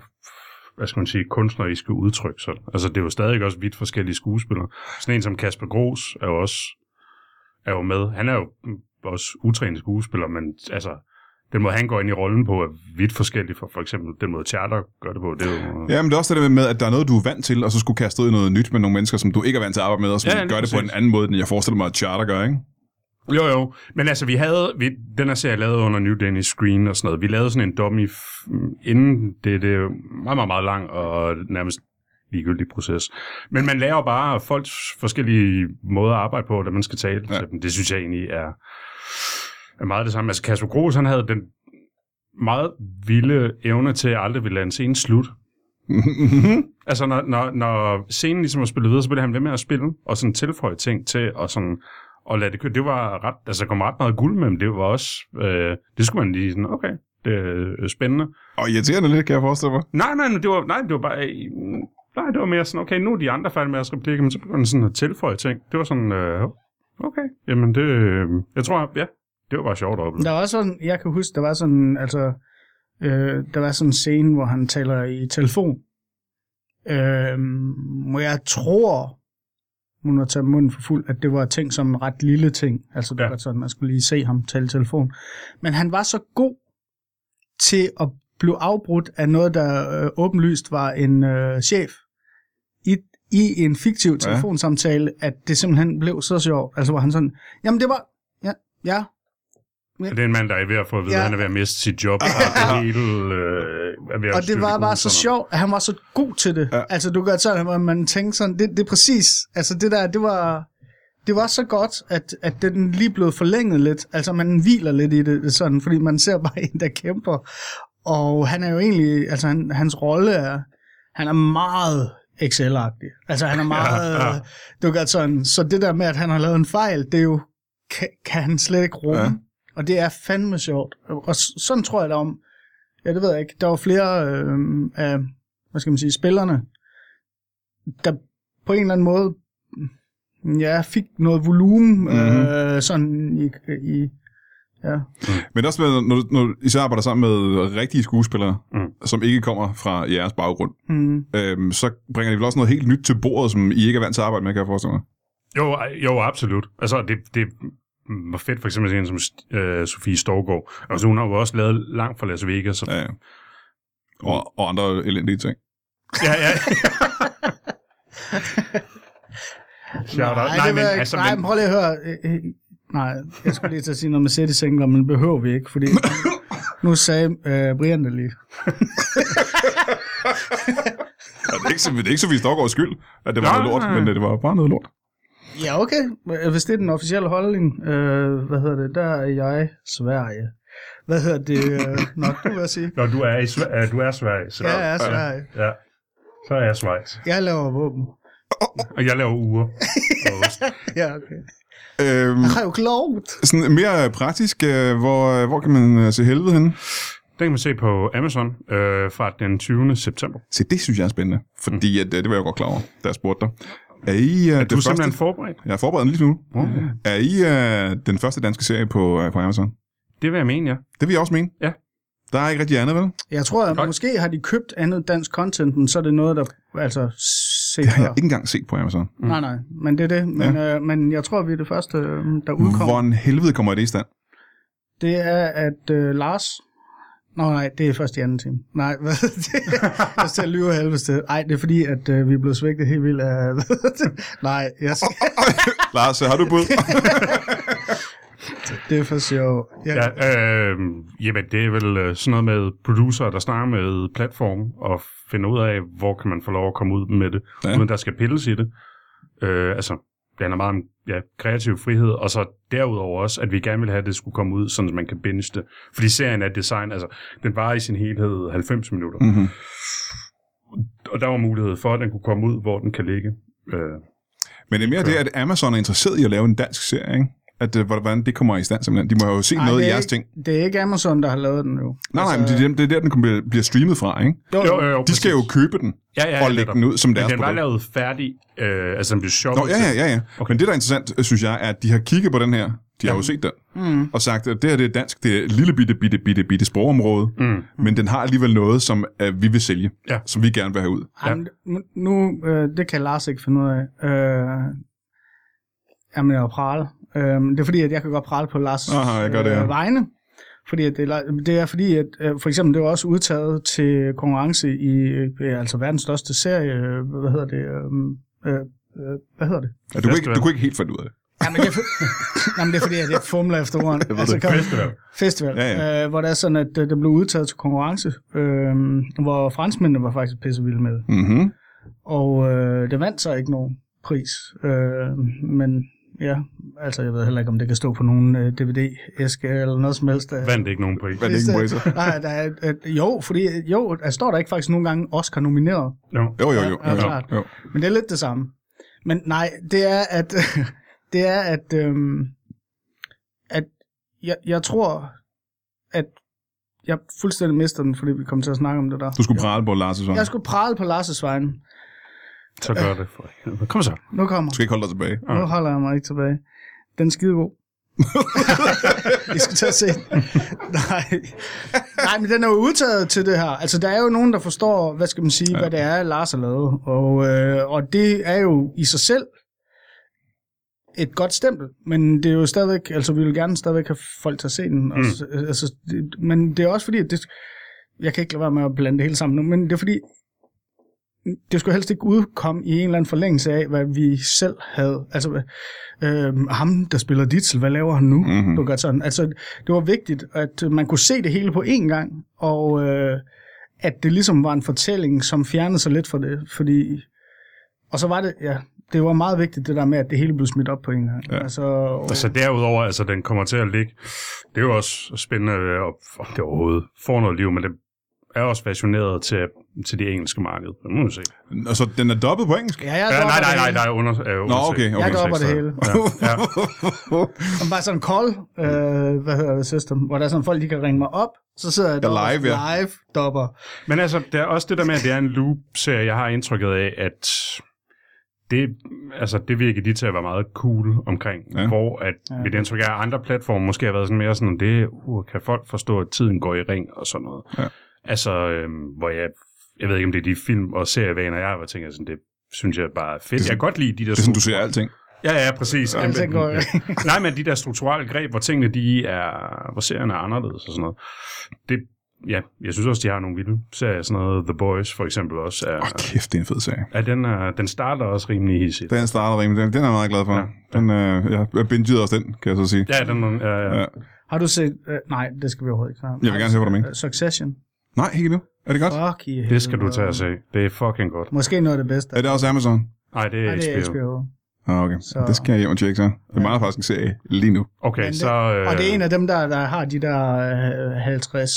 hvad skal man sige, kunstneriske udtryk. Så. Altså, det er jo stadig også vidt forskellige skuespillere. Sådan en som Kasper Gros er jo også er jo med. Han er jo også utrænet skuespiller, men altså, den måde, han går ind i rollen på, er vidt forskellig fra for eksempel den måde, Charter gør det på. Det er jo, Ja, men det er også det der med, at der er noget, du er vant til, og så skulle kaste ud i noget nyt med nogle mennesker, som du ikke er vant til at arbejde med, og som Ja, gør det på en anden måde, end jeg forestiller mig, at Charter gør, ikke? Jo, jo. Men altså, vi havde... Vi, den her serie lavet under New Danish Screen og sådan noget. Vi lavede sådan en dummy inden det. Det er meget, meget, meget lang og nærmest ligegyldig proces. Men man lærer bare folks forskellige måder at arbejde på, da man skal tale Ja. til dem. Det synes jeg egentlig er, er meget det samme. Altså, Kasper Gros, han havde den meget vilde evne til at aldrig ville lade en scene slut. Altså, når, når, når scenen ligesom var spillet videre, så blev han ved med at spille, og sådan tilføje ting til, og sådan, og lade det køre. Det var ret, altså, der kom ret meget guld med, men det var også, øh, det skulle man lige sådan, okay, det er øh, spændende. og irriterende lidt, kan jeg forestille mig. Nej, nej, det var, nej, det var bare, øh, nej, det var mere sådan, okay, nu er de andre færdige med at skrive replikker, men så begyndte man sådan at tilføje ting. Det var sådan, øh, okay, jamen det, øh, jeg tror, ja, det var bare sjovt at opleve. Der var også sådan, jeg kan huske, der var sådan, altså, øh, der var sådan en scene, hvor han taler i telefon. Øh, hvor jeg tror, uden at tage munden for fuld, at det var ting som en ret lille ting. Altså det Ja. ja. var sådan, man skulle lige se ham tale telefon. Men han var så god til at blive afbrudt af noget, der øh, åbenlyst var en øh, chef i, i en fiktiv Ja. telefonsamtale, at det simpelthen blev så sjovt. Altså hvor han sådan, jamen det var, ja, ja, Det er en mand, der er ved at få at vide, Ja. at han er ved at miste sit job. Og det hele øh, Og det var bare så sjovt, at han var så god til det. Ja. Altså, du gør sådan, at man tænker sådan, det, det er præcis, altså det der, det var, det var så godt, at, at den lige blev forlænget lidt. Altså, man hviler lidt i det, sådan, fordi man ser bare en, der kæmper. Og han er jo egentlig, altså han, hans rolle er, han er meget Excel-agtig. Altså, han er meget, Ja, ja, du gør sådan, så det der med, at han har lavet en fejl, det er jo, kan, kan han slet ikke rumme. Ja. Og det er fandme sjovt. Og sådan tror jeg da om, ja, det ved jeg ikke, der var flere øh, af, hvad skal man sige, spillerne, der på en eller anden måde, ja, fik noget volumen, Mhm. mm-hmm. øh, sådan i, i ja. Men også med, når, når du især arbejder sammen med rigtige skuespillere, Mm. mm. som ikke kommer fra jeres baggrund, Mm. øhm, så bringer de vel også noget helt nyt til bordet, som I ikke er vant til at arbejde med, kan jeg forestille mig. Jo, jo, absolut. Altså, det, det var fedt for eksempel en som øh, Sofie Storgård. Altså, hun har jo også lavet langt fra Las Vegas. Så... Ja, ja. Og, og andre elendige ting. ja, ja. Shout out. Nej, det men, var, altså, nej, men, prøv lige at høre. øh, øh, Nej, jeg skulle lige til at sige noget med sættesingler, men det behøver vi ikke, fordi nu sagde øh, Brian det lige. Ja, det er ikke, så- det er ikke så, vi Storgårds skyld, at det var Nej, noget lort, nej. men øh, det var bare noget lort. Ja, okay. Øh, Hvis det er den officielle holdning, øh, hvad hedder det, der er jeg Sverige. Hvad hedder det? Øh, nå, du vil sige. Nå, du er, i Sver- øh, du er Sverige. Så, Jeg er Sverige. Ja. Så er jeg Schweiz. Jeg laver våben. Og jeg laver uger. Ja, okay. Øhm, Jeg har jo klogt. sådan mere praktisk, øh, hvor, øh, hvor kan man øh, se helvede henne? Den kan man se på Amazon øh, fra den 20. september. Se, det synes jeg er spændende, fordi at, øh, det var jeg godt klar over, da jeg spurgte dig. Er I Du er det første... simpelthen forberedt. Jeg er forberedt lige nu. Oh. Er I øh, den første danske serie på, øh, på Amazon? Det vil jeg mene, ja. Det vil jeg også mene. Ja. Der er ikke rigtig andet, vel? Jeg tror, at Godt. måske har de købt andet dansk content, men så er det noget, der altså set Det har jeg ikke engang set på Amazon. Nej, nej, men det er det. Men, ja. øh, men jeg tror, vi er det første, øh, der udkommer. Hvordan helvede kommer det i stand? Det er, at øh, Lars... Nå nej, det er først i anden time. Nej, hvad er det? Jeg skal lyve helvede sted. Nej, det er fordi, at øh, vi er blevet svægtet helt vildt af... nej, jeg skal... Lars, har du bud? det er for sjov. Jeg, ja øh, jamen, det er vel øh, sådan noget med producer, der snakker med platform og finder ud af, hvor kan man få lov at komme ud med det, ja. uden der skal pilles i det. Øh, altså, det handler meget om ja, kreativ frihed, og så derudover også, at vi gerne vil have, at det skulle komme ud, sådan at man kan binge det. Fordi serien er design, altså, den var i sin helhed 90 minutter. Mm. mm-hmm. Og der var mulighed for, at den kunne komme ud, hvor den kan ligge. Øh, Men det er mere det, at Amazon er interesseret i at lave en dansk serie, ikke? At, øh, hvordan det kommer i stand simpelthen. De må jo se Ej, noget i er jeres ikke- ting. Det er ikke Amazon, der har lavet den jo. Nej, nej, men det, er- det er der, den kommer- bliver streamet fra, ikke? Jo, jo, jo, jo, De skal jo præcis. købe den ja, ja, og lægge den ud som deres den var produkt. lavet færdig, øh, altså den blev shoppet. Nå, ja, ja, ja, ja. Okay. Men det, der er interessant, øh, synes jeg, er, at de har kigget på den her. De har jo set den. Mm. Og sagt, at det her det er dansk, det er et lille bitte, bitte, bitte, bitte sprogområde. Mm. Men den har alligevel noget, som uh, vi vil sælge. Ja. Som vi gerne vil have ud. Ja. Jamen, nu, øh, det kan Lars ikke finde ud af. Øh, jamen, jeg er prale. Øh, det er fordi, at jeg kan godt prale på Lars Aha, jeg gør det, ja. øh, vegne. Fordi at det, er- det er fordi, at øh, for eksempel, det var også udtaget til konkurrence i øh, altså verdens største serie, øh, hvad hedder det, øh, øh, øh, hvad hedder det? Ja, du, kunne ikke, du kunne ikke helt finde ud af det. Jamen, det er, for, jamen, det er fordi, at jeg fumler efter ordene. altså, det. Festival. Festival, Ja, ja, ja. Øh, hvor det er sådan, at øh, det blev udtaget til konkurrence, øh, hvor franskmændene var faktisk pissevilde med det. Mm-hmm. Og øh, det vandt så ikke nogen pris. Øh, men ja, altså jeg ved heller ikke, om det kan stå på nogen øh, DVD-æske eller noget som helst. øh. Vandt ikke nogen er det ikke priser? Nej, der er, øh, jo, fordi jo, der står der ikke faktisk nogle gange Oscar nomineret. Jo. Jo, jo, jo. Ja, ja, jo, klart. jo. Men det er lidt det samme. Men nej, det er at, det er at, øhm, at jeg, jeg tror, at jeg fuldstændig mister den, fordi vi kom til at snakke om det der. Du skulle prale på Lars' vej. Jeg skulle prale på Lars' vegne. Så gør det for helvede. Kom så. Nu kommer. Du skal ikke holde dig tilbage. Nu holder jeg mig ikke tilbage. Den er skide god. I skal til at se. den. Nej. Nej, men den er jo udtaget til det her. Altså, der er jo nogen, der forstår, hvad skal man sige, ja. hvad det er, Lars har lavet. Og, øh, og det er jo i sig selv et godt stempel, men det er jo stadigvæk, altså vi vil gerne stadigvæk have folk til at se den. Og, mm. altså, det, men det er også fordi, at det, jeg kan ikke lade være med at blande det hele sammen nu, men det er fordi, det skulle helst ikke udkomme i en eller anden forlængelse af, hvad vi selv havde. Altså, øh, ham, der spiller Ditzel, hvad laver han nu? Mhm. Mm-hmm. Du gør sådan. Altså, det var vigtigt, at man kunne se det hele på én gang, og øh, at det ligesom var en fortælling, som fjernede sig lidt fra det, fordi... Og så var det, ja, det var meget vigtigt, det der med, at det hele blev smidt op på en gang. Ja. Altså, og, Altså derudover, altså den kommer til at ligge, det er jo også spændende, øh, om det overhovedet får noget liv, men det er også versioneret til, til det engelske marked. Det må vi se. Altså, den er dobbelt på engelsk? ja, jeg Ja, nej, nej, det nej, hele. der er under, er Nå, okay, okay. Jeg dropper det hele. Ja, ja. Og bare sådan en call, øh, hvad hedder det, system, hvor der er sådan folk, de kan ringe mig op, så sidder jeg der live, ja. live dopper. Men altså, der er også det der med, at det er en loop-serie, jeg har indtrykket af, at det, altså, det virker de til at være meget cool omkring, Ja. hvor at Ja. mit indtryk er, at andre platforme måske har været sådan mere sådan, det, uh, kan folk forstå, at tiden går i ring og sådan noget. Ja. Altså, øhm, hvor jeg, jeg ved ikke, om det er de film- og serievaner, jeg har, hvor jeg tænker sådan, det synes jeg bare er fedt. Det er jeg kan godt lide de der... Det er sådan, du ser alting. Ja, ja, præcis. Ja, Jamen, går ja. Nej, men de der strukturelle greb, hvor tingene de er, hvor serierne er anderledes og sådan noget. Det, ja, jeg synes også, de har nogle vilde serier, sådan noget The Boys for eksempel også. Er, Åh, oh, kæft, det er en fed serie. Ja, den, er, den starter også rimelig hissigt. Den starter rimelig. Den, den er jeg meget glad for. Ja. Den, øh, jeg, bingede også den, kan jeg så sige. Ja, den, ja, ja. Ja. ja. Har du set, øh, nej, det skal vi overhovedet ikke snakke. Jeg vil gerne se, hvad du mener. Succession. Nej, ikke nu. Er det godt? Fuck i Det skal du tage og se. Det er fucking godt. Måske noget af det bedste. Er det også Amazon? Nej, det er, Nej, det er HBO. HBO. Ah, okay. Så- Det skal jeg hjem og tjekke så. Det mangler faktisk en serie lige nu. Okay, Men det- så... Øh, Og det er en af dem, der, der har de der øh, 50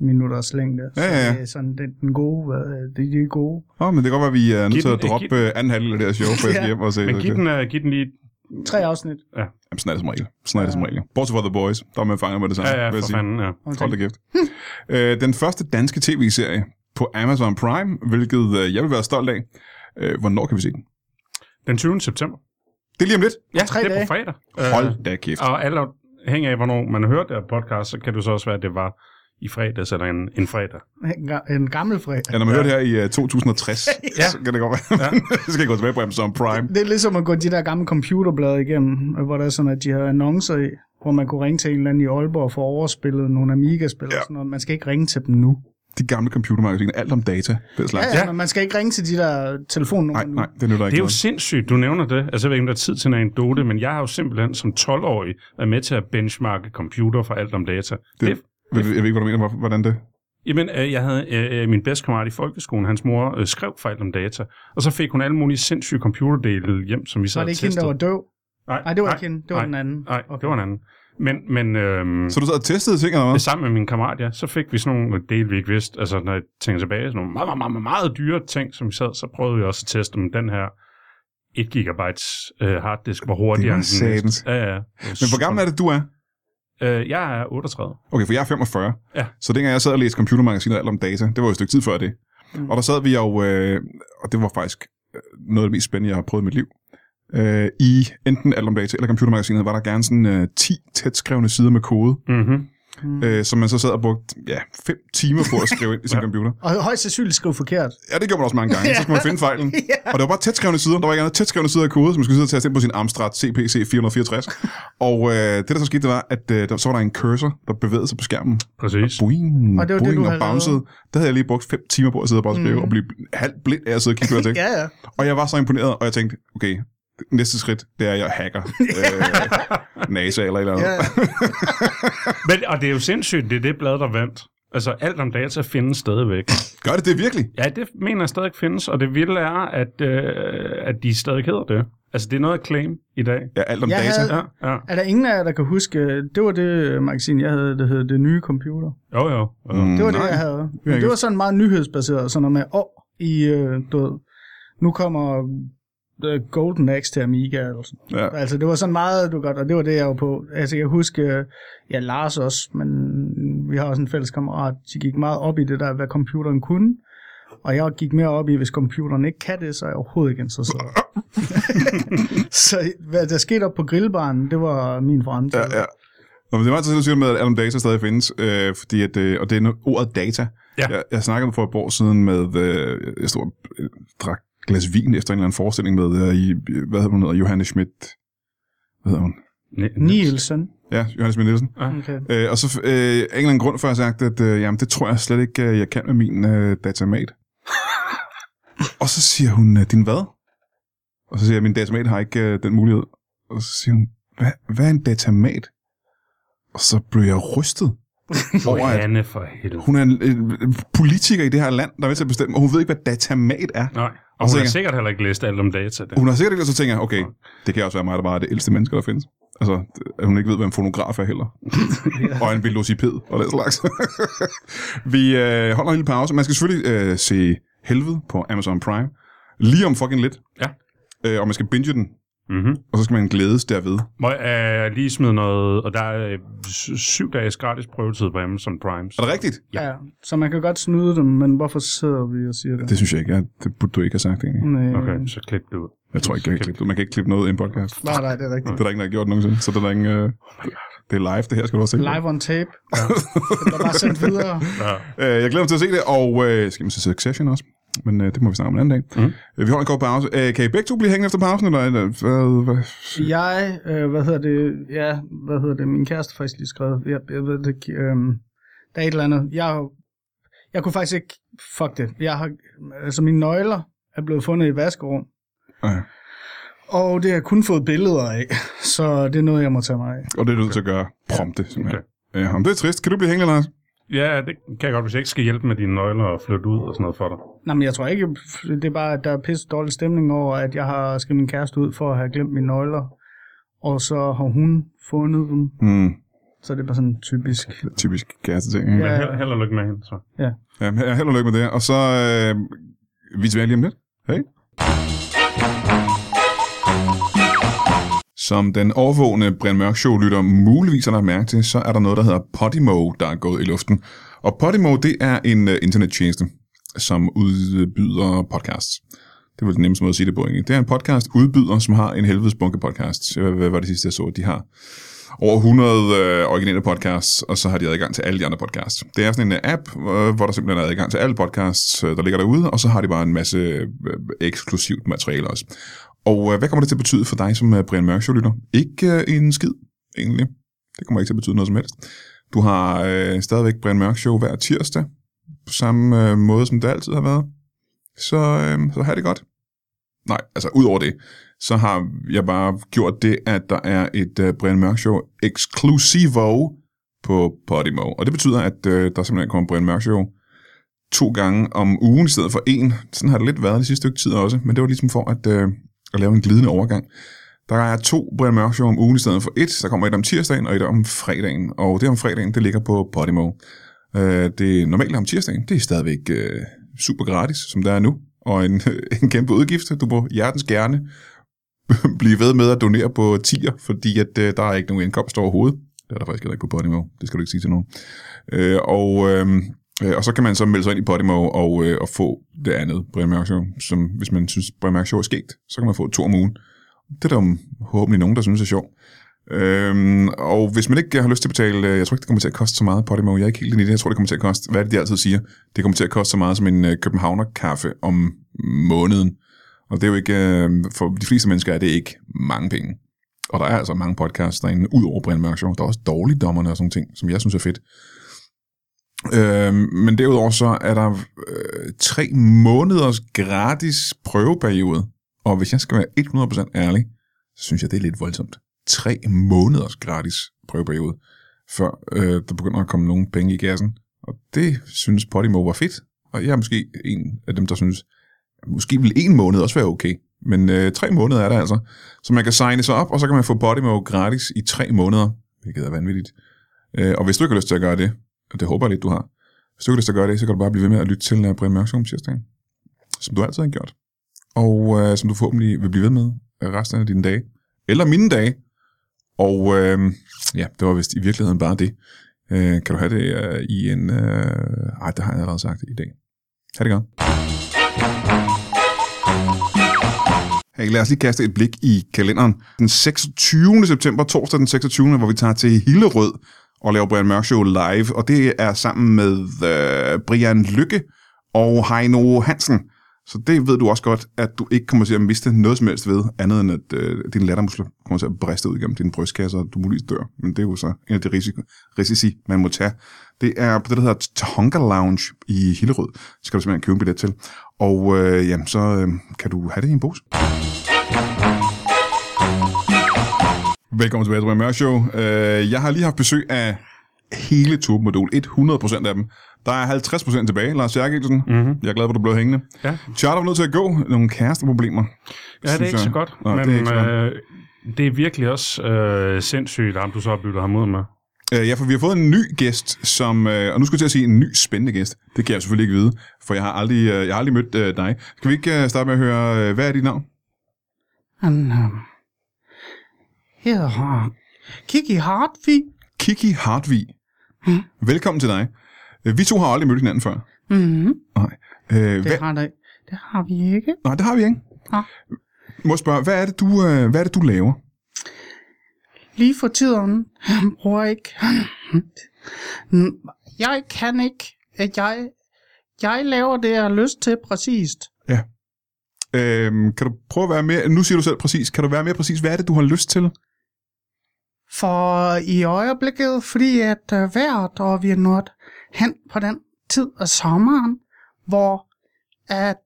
minutters længde. Ja, ja, ja. Så det er sådan den, den gode, det er de gode. Åh, oh, men det kan godt være, at vi er nødt til at droppe giv- øh, anden halvdel af det her show, for jeg skal Ja. hjem og se Men det. giv den, uh, giv den lige... Tre afsnit. Jamen, sådan er det som regel. Sådan er det som regel. Bortset fra The Boys, der er man fanger med det samme, Ja, ja, for sige. fanden, ja. Hold da kæft. øh, den første danske tv-serie på Amazon Prime, hvilket øh, jeg vil være stolt af. Øh, hvornår kan vi se den? Den 20. september. Det er lige om lidt. Ja, tre det er dage. på fredag. Hold da kæft. Og alt hænger af, hvornår man har hørt det podcast, så kan det så også være, at det var i fredags eller en, en fredag. En, en gammel fredag. Ja, når man ja. hører det her i uh, 2060, Ja. så kan det godt være. Ja. så skal jeg gå tilbage på Amazon Prime. Det er ligesom at gå de der gamle computerblade igennem, hvor der er sådan, at de har annoncer i, hvor man kunne ringe til en eller anden i Aalborg og få overspillet nogle Amiga-spil Ja. og sådan noget. Man skal ikke ringe til dem nu. De gamle computermagasiner, alt om data. Det er slags. Ja, ja, men man skal ikke ringe til de der telefonnumre Nej, nu. nej, det nytter ikke Det er jo noget. sindssygt, du nævner det. Altså, jeg ved ikke, om der er tid til en anekdote, men jeg har jo simpelthen som 12-årig været med til at benchmarke computer for alt om data. Det, Det- Jeg, ved- jeg ved ikke, hvad du mener. hvor- Hvordan det? Jamen, øh, jeg havde øh, min bedste kammerat i folkeskolen, hans mor øh, skrev alt om data, og så fik hun alle mulige sindssyge computerdele hjem, som vi sad Var og det ikke hende, testede. der var døv? Nej, det var ikke hende. Det var nej, den anden. Nej, Okay. det var en anden. Men, men øhm, Så du sad og testede ting, eller hvad? det sammen med min kammerat, ja, så fik vi sådan nogle dele, vi ikke vidste. Altså, når jeg tænker tilbage, sådan nogle meget, meget, meget, meget dyre ting, som vi sad, så prøvede vi også at teste, om den her 1 gigabytes øh, harddisk var hurtigere var end den næste. Ja, ja. Men hvor gammel er det, du er? Øh, jeg er 38. Okay, for jeg er 45. Ja. Så dengang jeg sad og læste computermagasiner alt om data, det var jo et stykke tid før det. Mm. Og der sad vi jo, øh, og det var faktisk øh, noget af det mest spændende, jeg har prøvet i mit liv. Øh, I enten alt om data eller computermagasinet var der gerne sådan øh, 10 tætskrevne sider med kode, Mm-hmm. Mm. øh, som man så sad og brugte ja, 5 timer på at skrive ind i sin Ja. computer. Og højst sandsynligt skrive forkert. Ja, det gjorde man også mange gange. Så skulle man finde fejlen. Ja. Og der var bare tætskrevne sider. Der var ikke andet tætskrevne sider af kode, som man skulle sidde og taste ind på sin Amstrad CPC 464. og øh, det, der så skete, det var, at øh, der, så var der en cursor, der bevægede sig på skærmen. Præcis. Boing, Og det var det, boing du og havde bouncede. lavet. Der havde jeg lige brugt fem timer på at sidde og bare skrive, mm. og blive halvt blind af at sidde og kigge på det. Ja, ja. Og jeg var så imponeret, og jeg tænkte, okay, næste skridt, det er, at jeg hacker øh, NASA eller et eller andet. ja. Men, og det er jo sindssygt, det er det blad, der vandt. Altså, alt om data findes stadigvæk. Gør det det virkelig? Ja, det mener jeg stadig findes, og det vilde er, at, øh, at de stadig hedder det. Altså, det er noget at claim i dag. Ja, alt om Jeg data. havde- Ja, ja. Er der ingen af jer, der kan huske, det var det magasin, jeg havde, der hed Det Nye Computer. Jo, jo. jo. Mm, Det var det, nej. jeg havde. Men det var sådan meget nyhedsbaseret, sådan noget med, åh, i, øh, du ved, nu kommer øh, Golden Axe til Amiga, eller sådan. Ja. Altså, det var sådan meget, du godt, og det var det, jeg var på. Altså, jeg husker, ja, Lars også, men vi har også en fælles kammerat, de gik meget op i det der, hvad computeren kunne. Og jeg gik mere op i, hvis computeren ikke kan det, så er jeg overhovedet ikke interesseret. så hvad der skete op på grillbaren, det var min fremtid. Ja, ja. Nå, men det var du siger med, at om data stadig findes, øh, fordi at, øh, og det er ordet data. Ja. Jeg, jeg snakkede for et år siden med, øh, jeg stod og øh, drak glas vin efter en eller anden forestilling med, øh, i, hvad hedder hun hedder, Johanne Schmidt Hvad hedder hun? Ni- Nielsen. Ja, Johannes Schmidt Nielsen. Okay. Øh, og så øh, af en eller anden grund for at have sagt, at øh, jamen, det tror jeg slet ikke, øh, jeg kan med min øh, datamat. og så siger hun, øh, din hvad? Og så siger jeg, min datamat har ikke øh, den mulighed. Og så siger hun, hvad, hvad er en datamat? Og så blev jeg rystet over, at Johanne for helvede. hun er en, en politiker i det her land, der er med til at bestemme, og hun ved ikke, hvad datamat er. Nej, Og og hun har tænker- sikkert heller ikke læst alt om data. Det. Hun har sikkert ikke, og så tænker jeg, okay, det kan også være mig, der bare er det ældste menneske, der findes. Altså, at hun ikke ved, hvad en fonograf er heller. og en velociped og den slags. Vi øh, holder en lille pause. Man skal selvfølgelig øh, se Helvede på Amazon Prime. Lige om fucking lidt. Ja. Øh, og man skal binge den, Mm-hmm. og så skal man glædes derved. Må jeg øh, lige smide noget, og der er øh, sy- syv dages gratis prøvetid på Amazon Prime. Er det rigtigt? Ja. ja. Så man kan godt snyde dem, men hvorfor sidder vi og siger det? Det synes jeg ikke. Ja. Det burde du ikke have sagt, egentlig. Nej. Okay, så klip det ud. Jeg tror ikke, jeg kan klippe det. Man kan ikke klippe noget i en podcast. Nej, nej, det er rigtigt. Det er der ingen, der har gjort nogensinde. Så det er der ingen... Øh, det er live, det her skal du også se. Live on tape. det bliver bare sendt videre. Ja. Øh, jeg glæder mig til at se det, og øh, skal man se Succession også? Men øh, det må vi snakke om en anden dag. Mhm. Øh, vi holder en kort pause. Øh, kan I begge to blive hængende efter pausen, eller eller hvad? hvad? Jeg, øh, hvad hedder det, ja, hvad hedder det, min kæreste har faktisk lige skrevet, jeg, jeg ved det ikke, øh, der er et eller andet, jeg, jeg kunne faktisk ikke, fuck det, jeg har, altså mine nøgler er blevet fundet i vaskerum, Øh, og det har jeg kun fået billeder af, så det er noget, jeg må tage mig af. og det er du nødt til at gøre prompte, simpelthen. Okay. Ja, om det er trist. Kan du blive hængende, Lars? Ja, det kan jeg godt, hvis jeg ikke skal hjælpe med dine nøgler og flytte ud og sådan noget for dig. Nej, men jeg tror ikke, det er bare, at der er pisse dårlig stemning over, at jeg har skrevet min kæreste ud for at have glemt mine nøgler, og så har hun fundet dem, Mm, så det er bare sådan typisk. typisk kæreste ting. Ikke? Ja. Men held, held og lykke med hende, så. Ja, ja held og lykke med det. Og så øh, vi tilbage lige om lidt. Hej. Som den overvågne Brian Mørk Show lytter muligvis har lagt mærke til, så er der noget, der hedder Podimo, der er gået i luften. Og Podimo, det er en øh, uh, internettjeneste, som udbyder podcasts. Det var den nemmeste måde at sige det på, egentlig. Det er en podcast udbyder, som har en helvedes bunke podcasts. Øh, hvad var det sidste, jeg så? De har over 100 øh, originale podcasts, og så har de adgang til alle de andre podcasts. Det er sådan en øh, app, øh, hvor der simpelthen er adgang til alle podcasts, øh, der ligger derude, og så har de bare en masse øh, eksklusivt materiale også. Og øh, hvad kommer det til at betyde for dig som øh, Brian Mørk Show-lytter? Ikke øh, en skid, egentlig. Det kommer ikke til at betyde noget som helst. Du har øh, stadigvæk Brian Mørk Show hver tirsdag, på samme øh, måde, som det altid har været. Så, øh, så har det godt. Nej, altså ud over det, så har jeg bare gjort det, at der er et øh, Brian Mørk Show exclusivo på Podimo. Og det betyder, at øh, der simpelthen kommer Brian Mørk Show to gange om ugen i stedet for en. Sådan har det lidt været det sidste stykke tid også, men det var ligesom for at, øh, at lave en glidende overgang. Der er to Brian Mørk Show om ugen i stedet for et. Der kommer et om tirsdagen og et om fredagen. Og det om fredagen, det ligger på Podimo. Uh, det normale om tirsdagen, det er stadigvæk uh, super gratis, som det er nu. Og en, en kæmpe udgift. Du må hjertens gerne blive ved med at donere på tier, fordi at, øh, der er ikke nogen indkomst overhovedet. Det er der faktisk heller ikke på Podimo. Det skal du ikke sige til nogen. Øh, og, øh, øh, og så kan man så melde sig ind i Podimo og, øh, og få det andet Brian Mørk Show, som hvis man synes, Brian Mørk Show er skægt, så kan man få to om ugen. Det er der jo forhåbentlig nogen, der synes er sjovt. Øhm, og hvis man ikke har lyst til at betale, øh, jeg tror ikke, det kommer til at koste så meget på det, jeg er ikke helt i det, jeg tror, det kommer til at koste, hvad er det, de altid siger? Det kommer til at koste så meget som en øh, Københavner kaffe om måneden. Og det er jo ikke, øh, for de fleste mennesker er det ikke mange penge. Og der er altså mange podcasts derinde, ud over Brian Mørk Show. Der er også dårligdommerne og sådan ting, som jeg synes er fedt. Øh, men derudover så er der øh, tre måneders gratis prøveperiode. Og hvis jeg skal være 100% ærlig, så synes jeg, det er lidt voldsomt. Tre måneders gratis prøveperiode, før øh, der begynder at komme nogle penge i kassen. Og det synes Podimo var fedt. Og jeg er måske en af dem, der synes, måske vil en måned også være okay. Men øh, tre måneder er der altså. Så man kan signe sig op, og så kan man få Podimo gratis i tre måneder, hvilket er vanvittigt. Øh, og hvis du ikke har lyst til at gøre det, og det håber jeg lidt, du har, hvis du ikke så gøre det, så kan du bare blive ved med at lytte til uh, Brian Mørk Show om tirsdagen, som du altid har gjort. Og øh, som du forhåbentlig vil blive ved med øh, resten af dine dage. Eller mine dage. Og øh, ja, det var vist i virkeligheden bare det. Øh, kan du have det øh, i en... Øh, ej, det har jeg allerede sagt i dag. Ha' det godt. Hey, lad os lige kaste et blik i kalenderen. Den 26. september, torsdag den 26. hvor vi tager til Hillerød og laver Brian Mørk Show live. Og det er sammen med øh, Brian Lykke og Heino Hansen, Så det ved du også godt, at du ikke kommer til at miste noget som helst ved, andet end at øh, dine lattermuskler kommer til at briste ud gennem din brystkasse, og du muligvis dør. Men det er jo så en af de risiko, risici, man må tage. Det er på det, der hedder Tonga Lounge i Hillerød. Det skal du simpelthen købe en billet til. Og øh, jamen, så øh, kan du have det i en pose. Velkommen tilbage til Brian Mørk Show. Øh, jeg har lige haft besøg af hele Turbo-modul, 100% af dem. Der er 50% tilbage, Lars Jærkelsen. Mm-hmm. Jeg er glad for, at du blev hængende. Ja. Charter var nødt til at gå. Nogle kæresteproblemer. Ja, det er ikke jeg. så godt, Nå, men det er ikke så godt. øh, det er virkelig også øh, sindssygt, ham du så har byttet ham ud med. Øh, ja, for vi har fået en ny gæst, som, øh, og nu skal jeg til at sige en ny spændende gæst. Det kan jeg selvfølgelig ikke vide, for jeg har aldrig, øh, jeg har aldrig mødt øh, dig. Skal vi ikke øh, starte med at høre, øh, hvad er dit navn? Han øh, hedder Kiki Hartvig. Kiki Hartvig. Mm. Velkommen til dig. Øh, Vi to har aldrig mødt hinanden før. Mm-hmm. Nej. Øh, Det, hvad? har det, det har vi ikke. Nej, det har vi ikke. Nå. Må jeg spørge, hvad er det, du, øh, hvad er det, du laver? Lige for tiden, bruger ikke... Mm, Jeg kan ikke... Jeg, jeg laver det, jeg har lyst til præcist. Øhm, kan du prøve at være mere, nu siger du selv præcis, kan du være mere præcis, hvad er det, du har lyst til? For i øjeblikket, fordi at øh, vejret, og vi er nået hen på den tid af sommeren, hvor at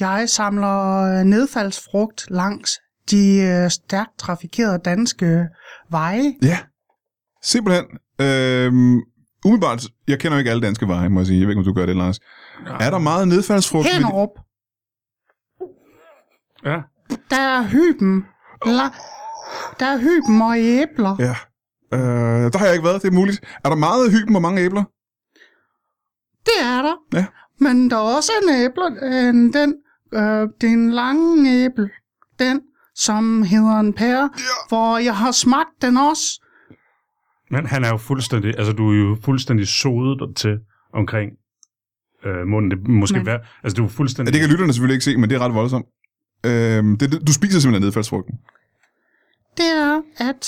jeg samler øh, nedfaldsfrugt langs de øh, stærkt trafikerede danske veje. Ja, simpelthen. Øhm, umiddelbart, jeg kender jo ikke alle danske veje, må jeg sige. Jeg ved ikke, om du gør det, Lars. Er der meget nedfaldsfrugt? Henderup, Ja. der er hyben. La, der er hyben og æbler. Ja. Øh, der har jeg ikke været, det er muligt. Er der meget hyben og mange æbler? Det er der. Ja. Men der er også en æble, en, den, øh, det er en lang æble, den, som hedder en pære, ja. hvor jeg har smagt den også. Men han er jo fuldstændig, altså du er jo fuldstændig sodet til omkring øh, munden. Det måske Men- være, altså du er Ja, fuldstændig... det kan lytterne selvfølgelig ikke se, men det er ret voldsomt. Det, det- du spiser simpelthen nedfaldsfrugten. Det er, at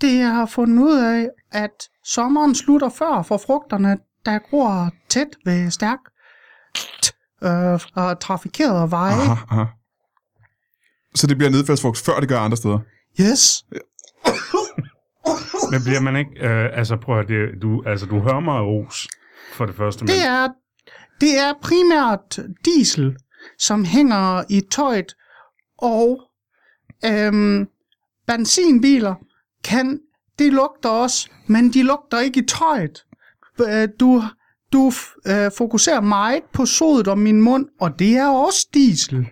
det jeg har fundet ud af, at sommeren slutter før for frugterne, der gror tæt ved stærk øh, og trafikerede veje. Aha, aha. Så det bliver nedfaldsfrugt, før det gør andre steder. Yes. Men bliver man ikke... Øh, altså prøv at det, du, altså, du hører mig ros for det første. Men, Det er, det er primært diesel, som hænger i tøjet, og øhm, benzinbiler kan, de lugter også, men de lugter ikke i tøjet. Øh, Du, du øh, fokuserer meget på sodet om min mund, og det er også diesel.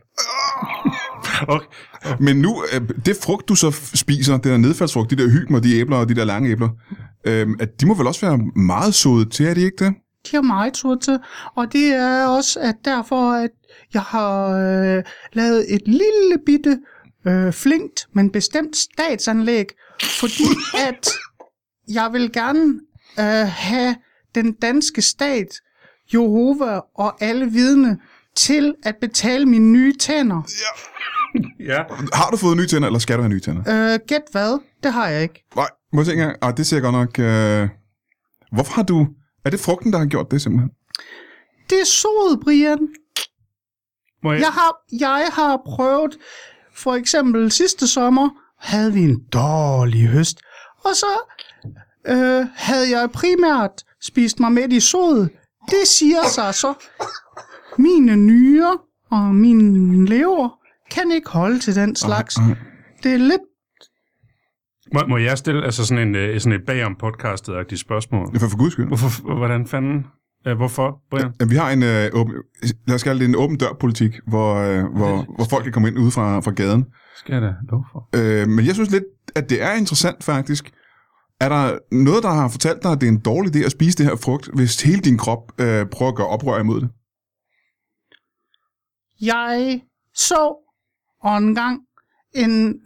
okay. Men nu, øh, det frugt, du så spiser, det der nedfaldsfrugt, de der og de æbler og de der lange æbler, øh, at de må vel også være meget sodet til, er de ikke det? De har meget sur til, og det er også at derfor, at jeg har øh, lavet et lille bitte øh, flinkt, men bestemt statsanlæg, fordi at jeg vil gerne øh, have den danske stat, Jehova og alle vidne til at betale mine nye tænder. Ja. Har du fået nye tænder, eller skal du have nye tænder? Øh, gæt hvad? Det har jeg ikke. Nej, må jeg se engang. Ah, det ser godt nok... Øh... Hvorfor har du... Er det frugten, der har gjort det simpelthen? Det er sod, Brian. Må jeg, Jeg har, jeg har prøvet, for eksempel sidste sommer, havde vi en dårlig høst, og så øh, havde jeg primært spist mig med i sod. Det siger sig så, mine nyrer og min lever kan ikke holde til den slags. Det er lidt, må, må jeg stille altså sådan, en, øh, sådan et bagom podcastet spørgsmål? Ja, for, for guds skyld. Hvorfor, hvordan fanden? Øh, hvorfor, Brian? Ja, Vi har en øh, åben, lad os kalde det en åben dør-politik, hvor, øh, hvor, hvor folk kan komme ind ude fra, fra gaden. Skal jeg da lov for? Øh, men jeg synes lidt, at det er interessant faktisk. Er der noget, der har fortalt dig, at det er en dårlig idé at spise det her frugt, hvis hele din krop øh, prøver at gøre oprør imod det? jeg så og en gang en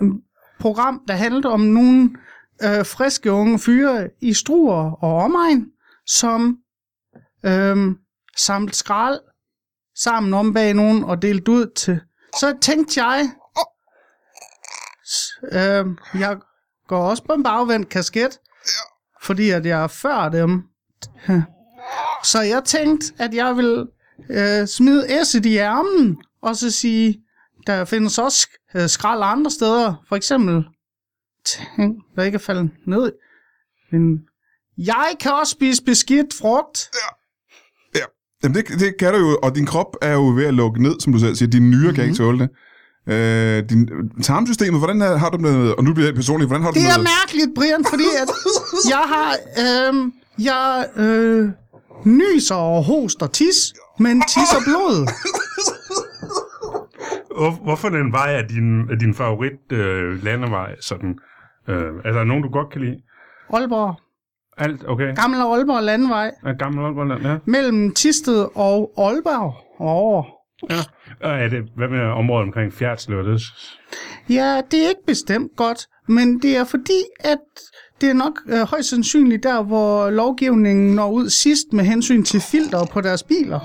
program, der handlede om nogle øh, friske unge fyre i Struer og omegn, som øh, samlede skrald sammen om bag nogen og delte ud til. Så tænkte jeg, s- øh, jeg går også på en bagvendt kasket, fordi at jeg er før dem. Så jeg tænkte, at jeg vil øh, smide æsset i ærmen og så sige, der findes også øh, skrald andre steder. For eksempel ting, der ikke er faldet ned. Men jeg kan også spise beskidt frugt. Jamen, det, det kan du jo, og din krop er jo ved at lukke ned, som du selv siger. Dine nyrer kan ikke tåle det. Øh, din tarmsystemet, hvordan har du det med, og nu bliver jeg personligt, hvordan har du Det det er med, mærkeligt, Brian, fordi at jeg har, øh, jeg øh, nyser og hoster tis, men tisser blod. Hvor, hvorfor den vej er din, er din favorit øh, landevej? Sådan, øh, er der nogen, du godt kan lide? Aalborg. Alt, okay. Gammel Aalborg Landvej. Er gammel Aalborg, ja. Mellem Tisted og Aalborg. Over. Og er det, hvad med området omkring Fjerdslev? Det, Ja, det er ikke bestemt godt, men det er fordi, at det er nok øh, højst sandsynligt der, hvor lovgivningen når ud sidst med hensyn til filter på deres biler.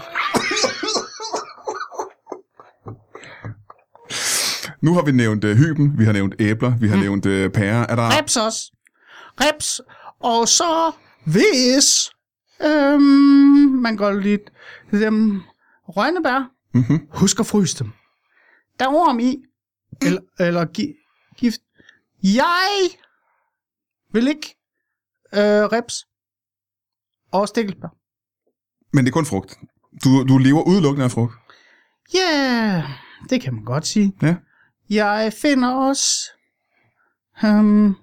Nu har vi nævnt uh, hyben, vi har nævnt æbler, vi har mm. nævnt uh, pærer. Er der... Reps også. Reps. Og så hvis øhm, man går lidt dem røgnebær, Mm-hmm. husk at fryse dem. Der er orm i, eller, eller gi, gift. Jeg vil ikke øh, reps og stikkelsbær. Men det er kun frugt. Du, du lever udelukkende af frugt. Ja, yeah, det kan man godt sige. Ja. Jeg finder også... Um,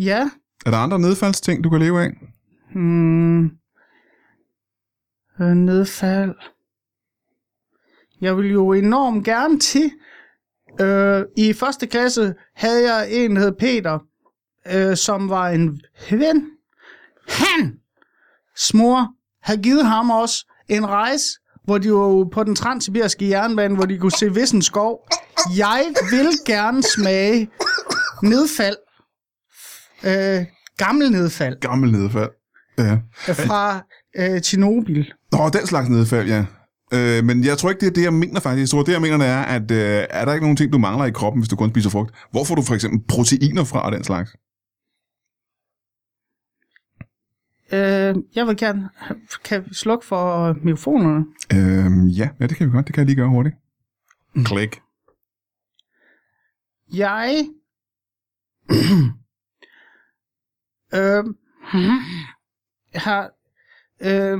ja, Er der andre nedfaldsting, du kan leve af? Hmm. Øh, nedfald. Jeg vil jo enormt gerne til. Øh, I første klasse havde jeg en, der hed Peter, øh, som var en ven. Han, smor, havde givet ham også en rejse, hvor de var på den transsibiriske jernbane, hvor de kunne se Vissen skov. Jeg vil gerne smage nedfald. Øh, gammel nedfald Gammel nedfald. Ja. fra øh, Tjernobyl. Nå, den slags nedfald, ja. Øh, men jeg tror ikke, det er det, jeg mener faktisk. Jeg tror, det, jeg mener, det er, at øh, er der ikke nogen ting, du mangler i kroppen, hvis du kun spiser frugt? Hvor får du for eksempel proteiner fra og den slags? Øh, jeg vil gerne... Kan vi slukke for mikrofonerne? Øh, ja, ja, det kan vi godt. Det kan jeg lige gøre hurtigt. Klik. Jeg... øh, har... Øh,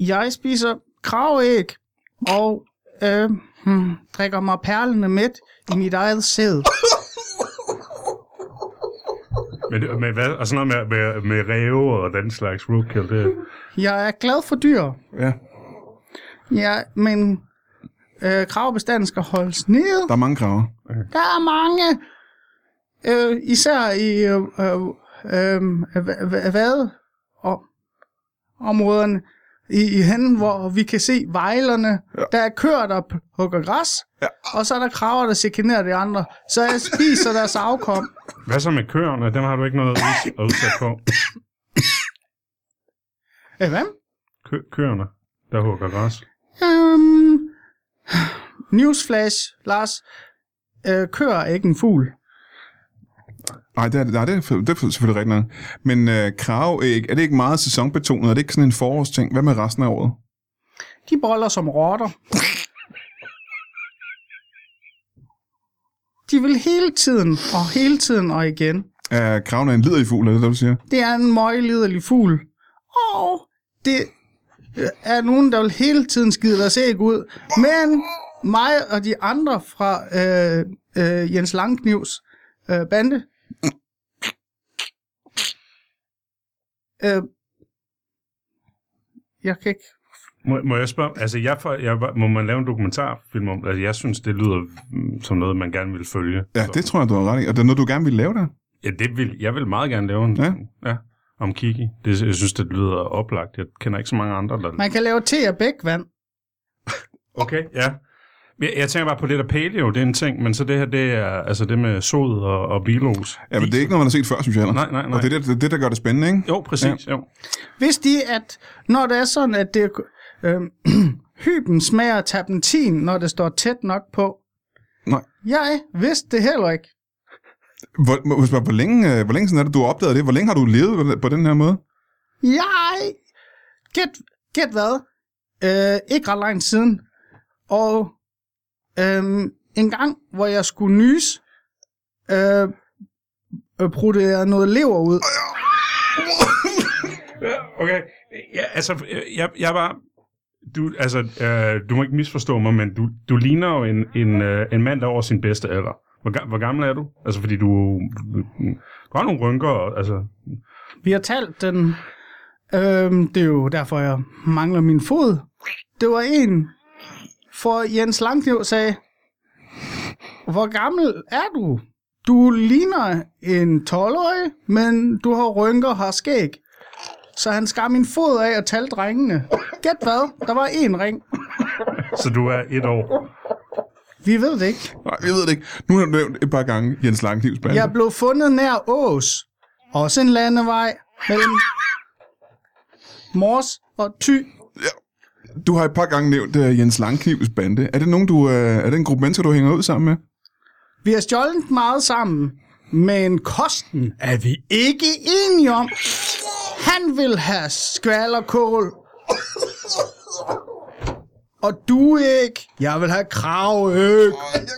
jeg spiser kravæg og øh, hmm, drikker mig perlende mæt i mit eget sæd. med, det- med, hvad, og sådan noget med, med, med ræve og den slags roadkill, det, Jeg er glad for dyr. Ja. Ja, men øh, kravbestanden skal holdes nede. Der er mange kraver. Der er mange, øh, især i øh, øh, øh, hvad og områderne i, i hen, hvor vi kan se vejlerne. Ja. Der er køer, der p- hugger græs, Ja. og så er der kraver, der chikanerer de andre. Så jeg spiser deres afkom. Hvad så med køerne? Dem har du ikke noget at udsat på. Øh, hvad? Kø, køerne, der hugger græs. Um, newsflash, Lars. Øh, køer er ikke en fugl. Nej, det er, nej, det er, det er selvfølgelig rigtigt nok. Men øh, kraveæg, er det ikke meget sæsonbetonet? Er det ikke sådan en forårsting? Hvad med resten af året? De boller som rotter. De vil hele tiden, og hele tiden og igen. Er kraven en liderlig fugl, er det det, du siger? Det er en møgliderlig fugl. Og det øh, er nogen, der vil hele tiden skide deres æg ud. Men mig og de andre fra øh, øh, Jens Langknivs øh, bande, øh, jeg kan ikke... Må, må jeg spørge, altså jeg, får, jeg, må man lave en dokumentarfilm om, altså jeg synes, det lyder som noget, man gerne vil følge. Ja, Så- det tror jeg, du har ret i. Og det er noget, du gerne vil lave der? Ja, det vil, jeg vil meget gerne lave en, Ja. ja om Kiki. Det, jeg synes, det lyder oplagt. Jeg kender ikke så mange andre, der... Man kan lave te af bækvand. Okay, ja. Jeg, jeg tænker bare på det der paleo, det er en ting, men så det her, det er altså det med sod og, og bilos. Ja, men det er ikke noget, man har set før, synes jeg. heller. Nej, nej, nej. Og det er det, det, det der gør det spændende, ikke? Jo, præcis, ja. jo. Hvis de, at når det er sådan, at det, øh, hyben smager terpentin, når det står tæt nok på. Nej. Jeg vidste det heller ikke. Hvor, må spørge, hvor, længe, øh, hvor længe siden er det, du har opdaget det? Hvor længe har du levet på- den her måde? Jeg... Gæt, gæt hvad? øh, ikke ret lang siden. Og øh, en gang, hvor jeg skulle nys, øh, øh, brugte jeg noget lever ud. Okay, ja, altså, jeg, jeg var... Du, altså, øh, du må ikke misforstå mig, men du, du ligner jo en, en, øh, en mand, der er over sin bedste alder. Hvor, hvor gammel er du? Altså, fordi du, du, du har nogle rynker, og, altså... Vi har talt den. Øh, det er jo derfor, jeg mangler min fod. Det var en, for Jens Langkniv sagde, hvor gammel er du? Du ligner en 12-årig, men du har rynker og har skæg. Så han skar min fod af og talte drengene. Gæt hvad? Der var én ring. Så du er et år. Vi ved det ikke. Nej, jeg ved det ikke. Nu har du nævnt et par gange Jens Langknivs bande. Jeg blev fundet nær Ås. Også en landevej mellem Mors og Thy. Du har et par gange nævnt uh, Jens Langknivs bande. Er det, nogen, du, uh, er det en gruppe mennesker, du hænger ud sammen med? Vi har stjålet meget sammen, men kosten er vi ikke enige om. Han vil have skvallerkål. Og du ikke. Jeg vil have kravøg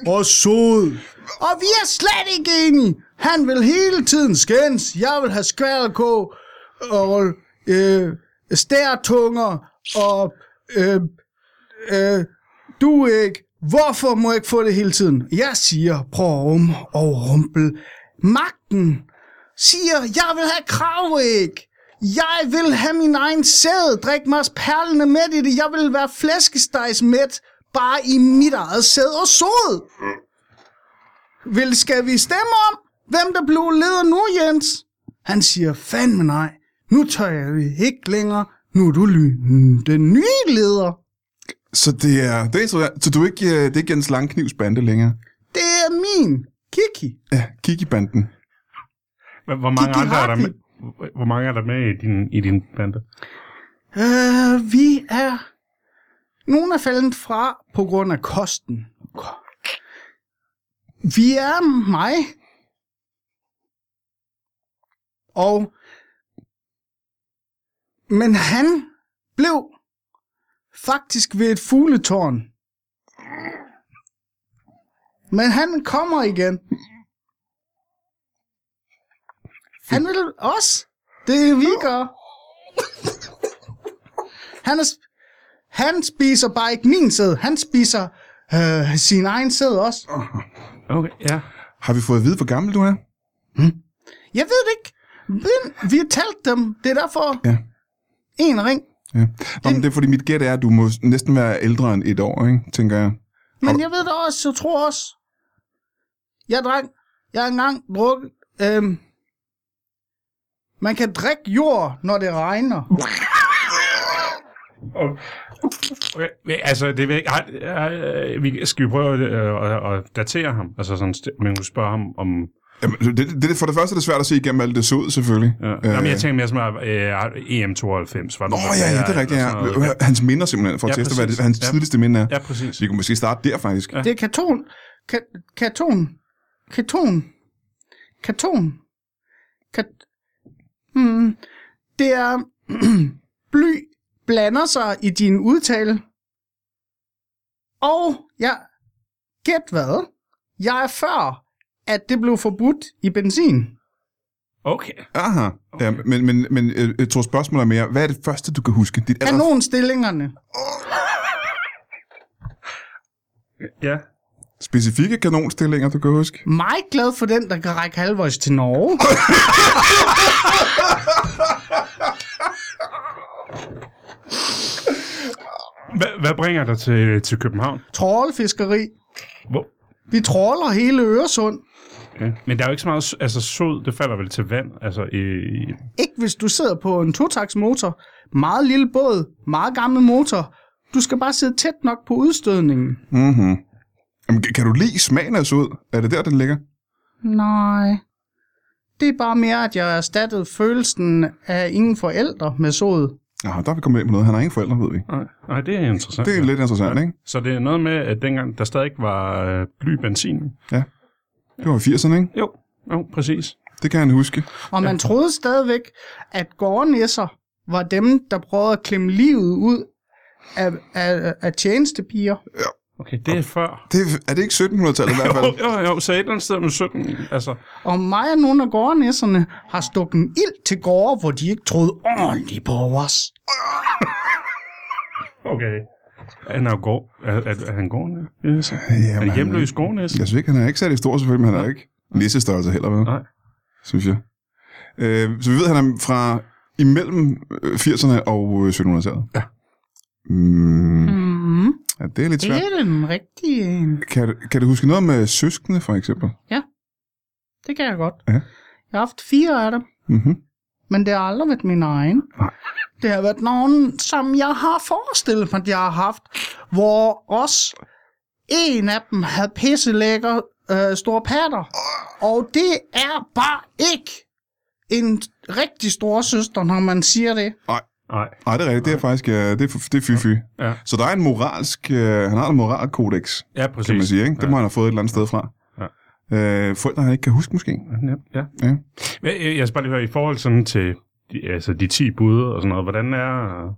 og sod. Og vi er slet ikke enige. Han vil hele tiden skændes. Jeg vil have skvallerkål og øh, stærtunger og øh, øh, du ikke. Hvorfor må jeg ikke få det hele tiden? Jeg siger, prøv at rum og rumpel. Magten siger, jeg vil have kravæg. Jeg vil have min egen sæd. Drik mig perlene med i det. Jeg vil være flæskestegsmæt. Bare i mit eget sæd og sod. Vil, skal vi stemme om, hvem der blev leder nu, Jens? Han siger, fandme nej. Nu tør jeg ikke længere. Nu er du ly- den nye leder. Så det er, det er. Så du er ikke, uh, det er ikke Jens Langknivs bande længere? Det er min Kiki. Ja, Kiki-banden. Hvor mange Kiki andre er der med, hvor mange er der med i din, i din bande? Øh, vi er... Nogle er faldet fra på grund af kosten. Vi er mig. Og... Men han blev faktisk ved et fugletårn. Men han kommer igen. Han vil også. Det vi gør. Han, er, han spiser bare ikke min sæd. Han spiser øh, sin egen sæd også. Okay, ja. Har vi fået at vide, hvor gammel du er? Jeg ved det ikke. Men vi har talt dem. Det er derfor Ja. En ring. Ja. Nå, men det er fordi mit gæt er, at du må næsten være ældre end et år, ikke? tænker jeg. Men jeg ved det også. Jeg tror også. Jeg drak. Jeg har engang drukket. Øhm, man kan drikke jord, når det regner. Okay, men altså, det vil, har, har, vi, skal vi prøve at, at, at datere ham? Altså sådan, man kunne spørge ham om... Jamen, det, det, for det første er det svært at se igennem alt det sod, selvfølgelig. Ja. Øh, Jamen, jeg tænker mere som øh, EM92. Var Åh, oh, ja, ja, det er rigtigt, ja. Hans minder simpelthen, for at Ja, teste, hvad det, præcis. hans Ja. tidligste minde er. Ja, præcis. Vi kunne måske starte der, faktisk. Ja. Det er katon. Ka, katon. Katon. Katon. Kat, hmm, det er... bly blander sig i din udtale. Og jeg... Gæt hvad? Jeg er før, at det blev forbudt i benzin. Okay. Aha. Ja, men, men, men øh, jeg tror spørgsmålet er mere, hvad er det første, du kan huske? Dit aller... Kanonstillingerne. Ja. Specifikke kanonstillinger, du kan huske? Meget glad for den, der kan række halvvejs til Norge. Hvad, hvad bringer dig til, til København? Trålfiskeri. Hvor? Vi tråler hele Øresund. Ja. Men der er jo ikke så meget altså, sod, det falder vel til vand. Altså, i, Ikke hvis du sidder på en totaksmotor. Meget lille båd. Meget gammel motor. Du skal bare sidde tæt nok på udstødningen. Mhm. Jamen, kan du lide smagen af sod? Er det der, den ligger? Nej. Det er bare mere, at jeg har erstattet følelsen af ingen forældre med sod. Ja, der er vi kommet ind på noget. Han har ingen forældre, ved vi. nej, nej, det er interessant. Det er ja. lidt interessant, ikke? Så det er noget med, at dengang der stadig var øh, bly benzin. Det var 80'erne, ikke? Jo, jo, præcis. Det kan han huske. Og man troede stadigvæk, at gårdnæsser var dem, der prøvede at klemme livet ud af, af, af tjenestepiger. Okay, det er før. Det, er det ikke 1700-tallet i hvert fald? Jo, jo, jo, så et eller andet sted med 17, altså... Og mig og nogle af gårdnisserne har stukket ild til gårde, hvor de ikke troede ordentligt på os. Okay. Han er jo gård. Er, er, er han gårdnæs? Er Jamen, det hjemløs gårdnæs? Jeg synes ikke, han er ikke særlig stor selvfølgelig, men han er ikke nissestørrelse heller, vel? Nej. Synes jeg. Øh, så vi ved, at han er fra imellem øh, 80'erne og øh, 1700-tallet. Ja. Mm, Mm, ja, det er lidt det svært. er den rigtige en. Kan, du- kan du huske noget med søskende, for eksempel? Det kan jeg godt. Ja. Jeg har haft fire af dem, Mm-hmm. men det har aldrig været min egen. Nej. Det har været nogen, som jeg har forestillet mig, at jeg har haft, hvor også en af dem havde pisselækker øh, store patter. Og det er bare ikke en rigtig stor søster, når man siger det. Nej. Nej, det er rigtigt. Det er faktisk ja, det er, det er fy-fy. Ja. Så der er en moralsk... Øh, han har en moralkodex, Ja, præcis. kan man sige. Ikke? Det ja. må han have fået et eller andet sted fra. Ja. Øh, forældre, han ikke kan huske, måske. Ja. Ja. ja. Jeg, jeg, skal bare lige høre, i forhold sådan til de, altså de 10 bud og sådan noget, hvordan er øh,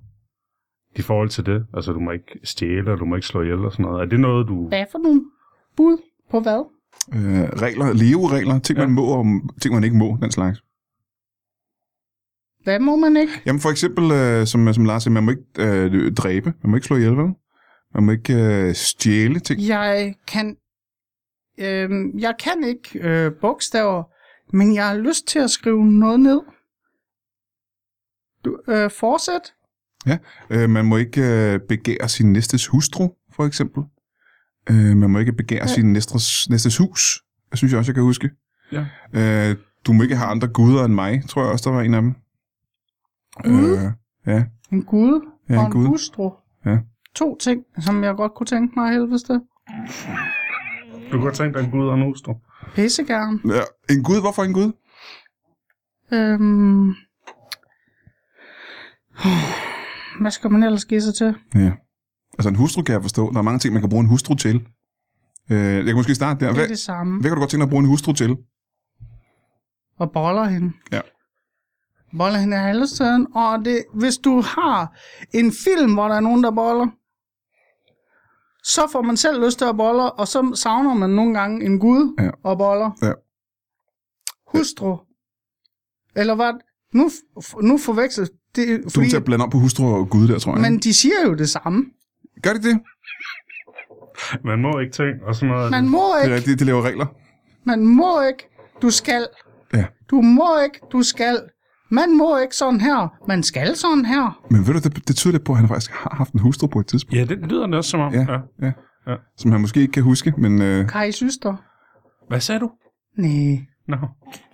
i forhold til det? Altså, du må ikke stjæle, og du må ikke slå ihjel og sådan noget. Er det noget, du... Hvad for nogle bud på hvad? Øh, regler, leveregler, ting Ja. man må og ting man ikke må, den slags. Hvad må man ikke? Jamen for eksempel, øh, som, som Lars siger, man må ikke øh, dræbe, man må ikke slå ihjel, vel? Man må ikke øh, stjæle ting. Jeg kan, øh, jeg kan ikke øh, bogstaver, men jeg har lyst til at skrive noget ned. Du, øh, fortsæt. Øh, man må ikke øh, begære sin næstes hustru, for eksempel. Øh, man må ikke begære Ja. sin næstes, næstes hus, det synes jeg også, jeg kan huske. Ja. Øh, du må ikke have andre guder end mig, tror jeg også, der var en af dem. Gud? Øh, ja, En gud Ja, og en en gud. hustru. Ja. To ting, som jeg godt kunne tænke mig helveste. Du kan godt tænke dig en gud og en hustru. Pissegærn. ja. En gud, hvorfor en gud? Øhm. Hvad skal man ellers give sig til? Ja. Altså en hustru kan jeg forstå. Der er mange ting, man kan bruge en hustru til. Øh, jeg kan måske starte der. Det Hvad, er det samme. hvad kan du godt tænke dig at bruge en hustru til? og boller hende. Ja. Boller hende alle steder. Og det, hvis du har en film, hvor der er nogen, der boller, så får man selv lyst til at boller, og så savner man nogle gange en gud Ja. og boller. Ja. Hustru. Eller hvad? Nu, nu forveksles det, Du er fordi, til at blande op på hustru og gud der, tror jeg. men de siger jo det samme. Gør de det? Man må ikke ting og sådan noget. Man må Det er ikke, rigtigt, de laver regler. man må ikke, du skal. Ja. Du må ikke, du skal. Man må ikke sådan her, man skal sådan her. Men ved du, det, det tyder lidt på, at han faktisk har haft en hustru på et tidspunkt. Ja, det lyder det også som om. Ja, Ja. ja. Ja. Som han måske ikke kan huske, men øh, Kai søster? Hvad sagde du? Nej, Nå,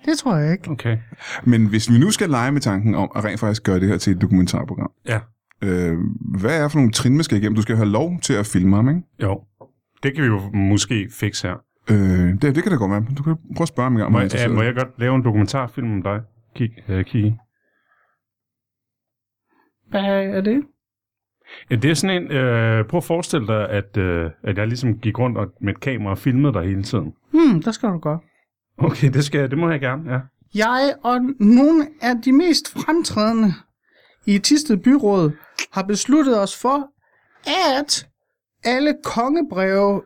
det tror jeg ikke. okay. Men hvis vi nu skal lege med tanken om at rent faktisk gøre det her til et dokumentarprogram, Ja, øh, hvad er for nogle trin, man skal igennem? Du skal have lov til at filme ham, ikke? jo. Det kan vi jo måske fikse her. Øh, det, det kan da godt være. Du kan prøve at spørge ham en gang, om Må, jeg, må jeg godt lave en dokumentarfilm om dig? Kig, uh, Kiki. Hvad er det? Ja, det er sådan en... Øh, prøv at forestille dig, at, øh, at jeg ligesom gik rundt og, med et kamera og filmede dig hele tiden. Hmm, der skal du godt. Okay, det, skal, det må jeg gerne, ja. Jeg og nogle af de mest fremtrædende i Tisted Byråd har besluttet os for, at alle kongebreve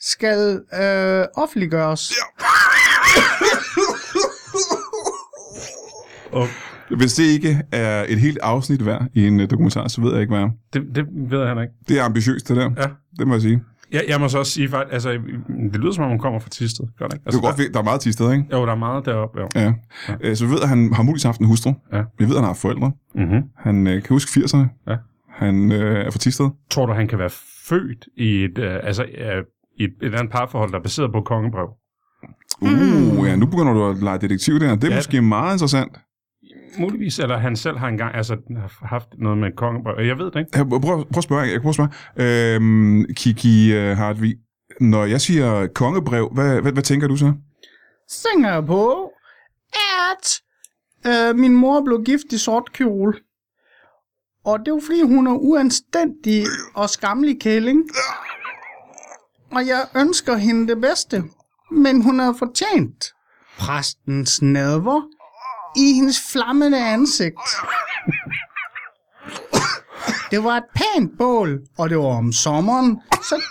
skal øh, offentliggøres. Og Hvis det ikke er et helt afsnit værd i en uh, dokumentar, så ved jeg ikke, hvad er. det, det ved han ikke. Det er ambitiøst, det der. Ja. Det må jeg sige. Jeg, jeg må så også sige, faktisk, altså, det lyder som om, hun kommer fra Tisted. Gør det ikke? Det Altså, er godt, ved- der er meget til steder, ikke? der, jo, der er meget deroppe, jo. Ja. ja. Så vi ved, at han har muligvis haft en hustru. Ja. Vi ved, at han har forældre. Mm-hmm. Han øh, kan huske 80'erne. Ja. Han øh, er fra Tisted. Tror du, han kan være født i et, øh, altså, øh, i et, et eller andet parforhold, der er baseret på kongebrev? Uh, ja, nu begynder du at lege detektiv der. Det er Ja. måske meget interessant. Muligvis, eller han selv har engang altså, har haft noget med kongebrev. Jeg ved det ikke. Jeg prøv, prøv at spørge. Jeg kan prøve at spørge. Øhm, Kiki uh, Hartvig, når jeg siger kongebrev, hvad, hvad, hvad tænker du så? Så tænker jeg på, at øh, min mor blev gift i sort kjole. Og det er jo fordi, hun er uanstændig og skamlig kælling. Og jeg ønsker hende det bedste. Men hun har fortjent præstens nadver i hendes flammende ansigt. Det var et pænt bål, og det var om sommeren, så,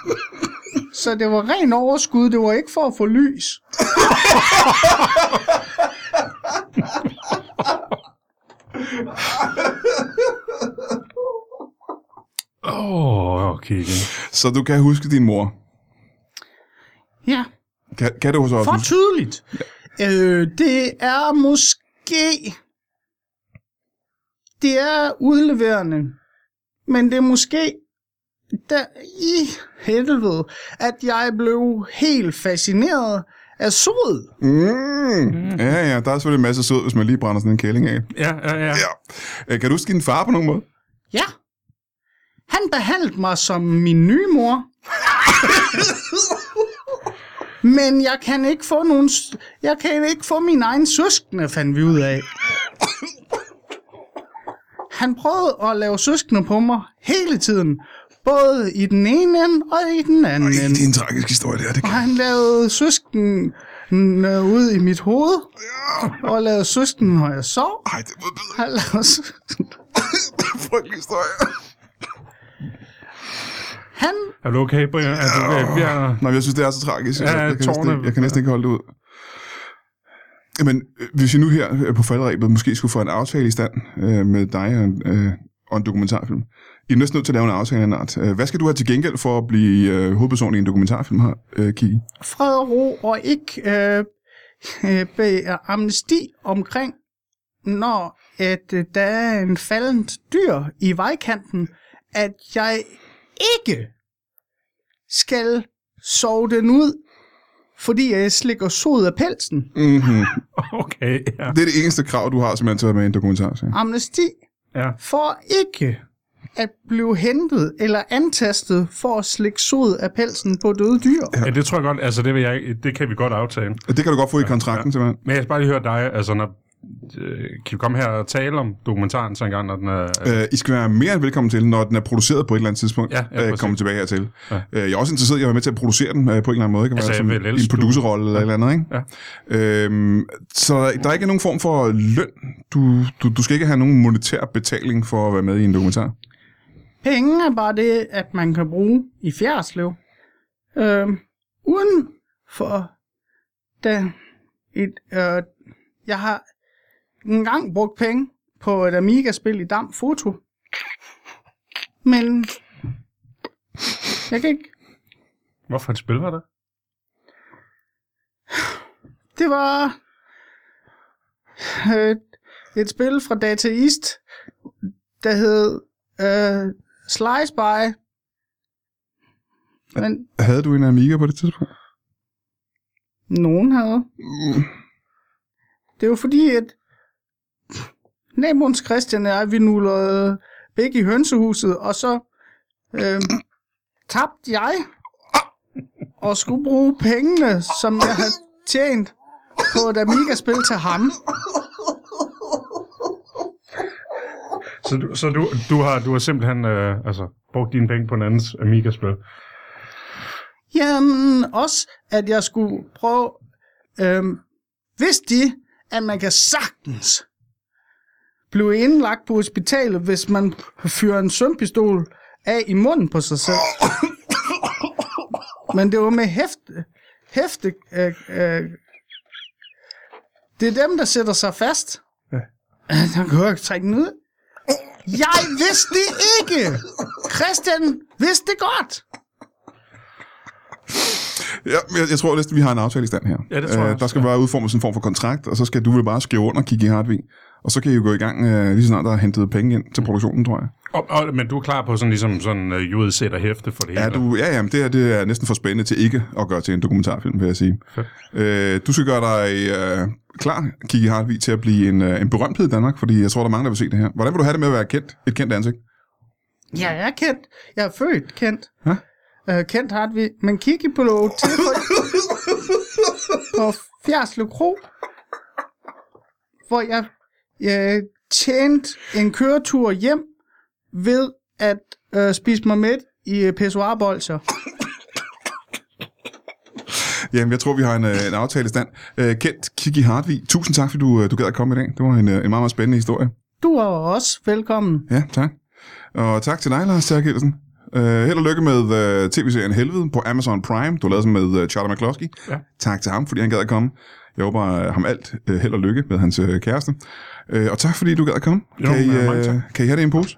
så det var ren overskud. Det var ikke for at få lys. Åh, oh, okay. Så du kan huske din mor. Ja, Kan, kan du så for også? tydeligt. Øh, det er måske... Det er udleverende, men det er måske der i helvede, at jeg blev helt fascineret af sod. Mm. Ja, ja, der er selvfølgelig en masse sød, hvis man lige brænder sådan en kælling af. Ja, ja, ja. Ja. Øh, Kan du huske din far på nogen måde? Ja. Han behandlede mig som min nye mor. Men jeg kan ikke få nogen... Jeg kan ikke få min egen søskende, fandt vi ud af. Han prøvede at lave søskende på mig hele tiden. Både i den ene ende og i den anden Ej, ende. det er en tragisk historie, det her. Det Og han lavede søsken ud i mit hoved. Og lavede søsken, når jeg sov. Ej, det er Han lavede søsken. en frygtelig historie. Han Er du okay, Brian? Er du okay? Vi er... Nej, jeg synes, det er så tragisk. Ja, jeg, kan næsten, jeg kan næsten ikke holde det ud. Men øh, hvis vi nu her øh, på faldrebet måske skulle få en aftale i stand øh, med dig og en, øh, og en dokumentarfilm. I er næsten nødt til at lave en aftale af en art. Øh, Hvad skal du have til gengæld for at blive øh, hovedperson i en dokumentarfilm her, øh, Kiki? fred og ro og ikke øh, øh, amnesti omkring, når at, øh, der er en faldent dyr i vejkanten, at jeg ikke skal sove den ud, fordi jeg slikker sod af pelsen. Mm-hmm. Okay, ja. Det er det eneste krav, du har simpelthen til at være med i en dokumentar. Så. Amnesti ja. for ikke at blive hentet eller antastet for at slikke sod af pelsen på døde dyr. Ja, det tror jeg godt, altså det, vil jeg, det kan vi godt aftale. Det kan du godt få i kontrakten, simpelthen. Men jeg skal bare lige høre dig, altså når, øh, kan vi komme her og tale om dokumentaren så engang, når den er... Øh, I skal være mere end velkommen til, når den er produceret på et eller andet tidspunkt. Ja, ja, øh, komme tilbage hertil. Ja. Øh, jeg er også interesseret i at være med til at producere den øh, på en eller anden måde. Kan Altså, være som vil en producerrolle eller et eller andet. Ikke? Øhm, så der er ikke nogen form for løn. Du, du, du skal ikke have nogen monetær betaling for at være med i en dokumentar. Penge er bare det, at man kan bruge i Fjerdslev. Øh, uden for da et, øh, jeg har engang brugt penge på et Amiga-spil i Dam Foto. Men jeg kan ikke. Hvorfor et spil var det? Det var øh, et spil fra Data East, der hed øh, Slice By. Men Havde du en Amiga på det tidspunkt? nogen havde. Mm. Det var fordi, at naboens Christian og jeg, vi nullede begge i hønsehuset, og så øh, tabte jeg og skulle bruge pengene, som jeg havde tjent på et Amiga-spil til ham. Så, du, så du, du, har, du har simpelthen øh, altså, brugt dine penge på en andens Amiga-spil? Jamen, også at jeg skulle prøve... Øhm, vidste de, at man kan sagtens blive indlagt på hospitalet, hvis man fyrer en sømpistol af i munden på sig selv? Men det var med hæfte... hæfte øh, øh, det er dem, der sætter sig fast. Ja. Der kan ikke trække den ud. Jeg vidste det ikke! Christian vidste det godt! Ja, men jeg, jeg tror næsten, vi har en aftale i stand her. Ja, det tror jeg Øh, også, Der skal ja. bare udformes en form for kontrakt, og så skal du vel bare skrive under Kiki Hartvig. Og så kan I jo gå i gang øh, lige så snart der er hentet penge ind til produktionen, tror jeg. Og, og, men du er klar på sådan ligesom sådan uh, judsæt og hæfte for det Ja, hele? du, ja, ja, men det her det er næsten for spændende til ikke at gøre til en dokumentarfilm, vil jeg sige. Fedt. Øh, du skal gøre dig øh, klar, Kiki Hartvig, til at blive en, øh, en berømthed i Danmark, fordi jeg tror, der er mange, der vil se det her. Hvordan vil du have det med at være kendt? Et kendt ansigt? Ja, jeg er kendt. Jeg er født kendt. Ja? Øh, kendt har vi. Men kigge på til på, på Fjerslev Kro, hvor jeg, jeg tjente en køretur hjem ved at øh, spise mig med i øh, pissoirbolser. Jamen, jeg tror, vi har en, øh, en aftale i stand. Øh, kendt Kiki Hartvig, tusind tak, fordi du, øh, du gad at komme i dag. Det var en, en meget, meget spændende historie. Du er også velkommen. Ja, tak. Og tak til dig, Lars Terkelsen. Uh, held og lykke med uh, tv-serien Helvede på Amazon Prime. Du har lavet med uh, Charlie McCloskey. Ja. Tak til ham, fordi han gad at komme. Jeg håber uh, ham alt uh, held og lykke med hans uh, kæreste. Uh, og tak, fordi du gad at komme. Jo, kan, I, tak. kan I have det i en pose?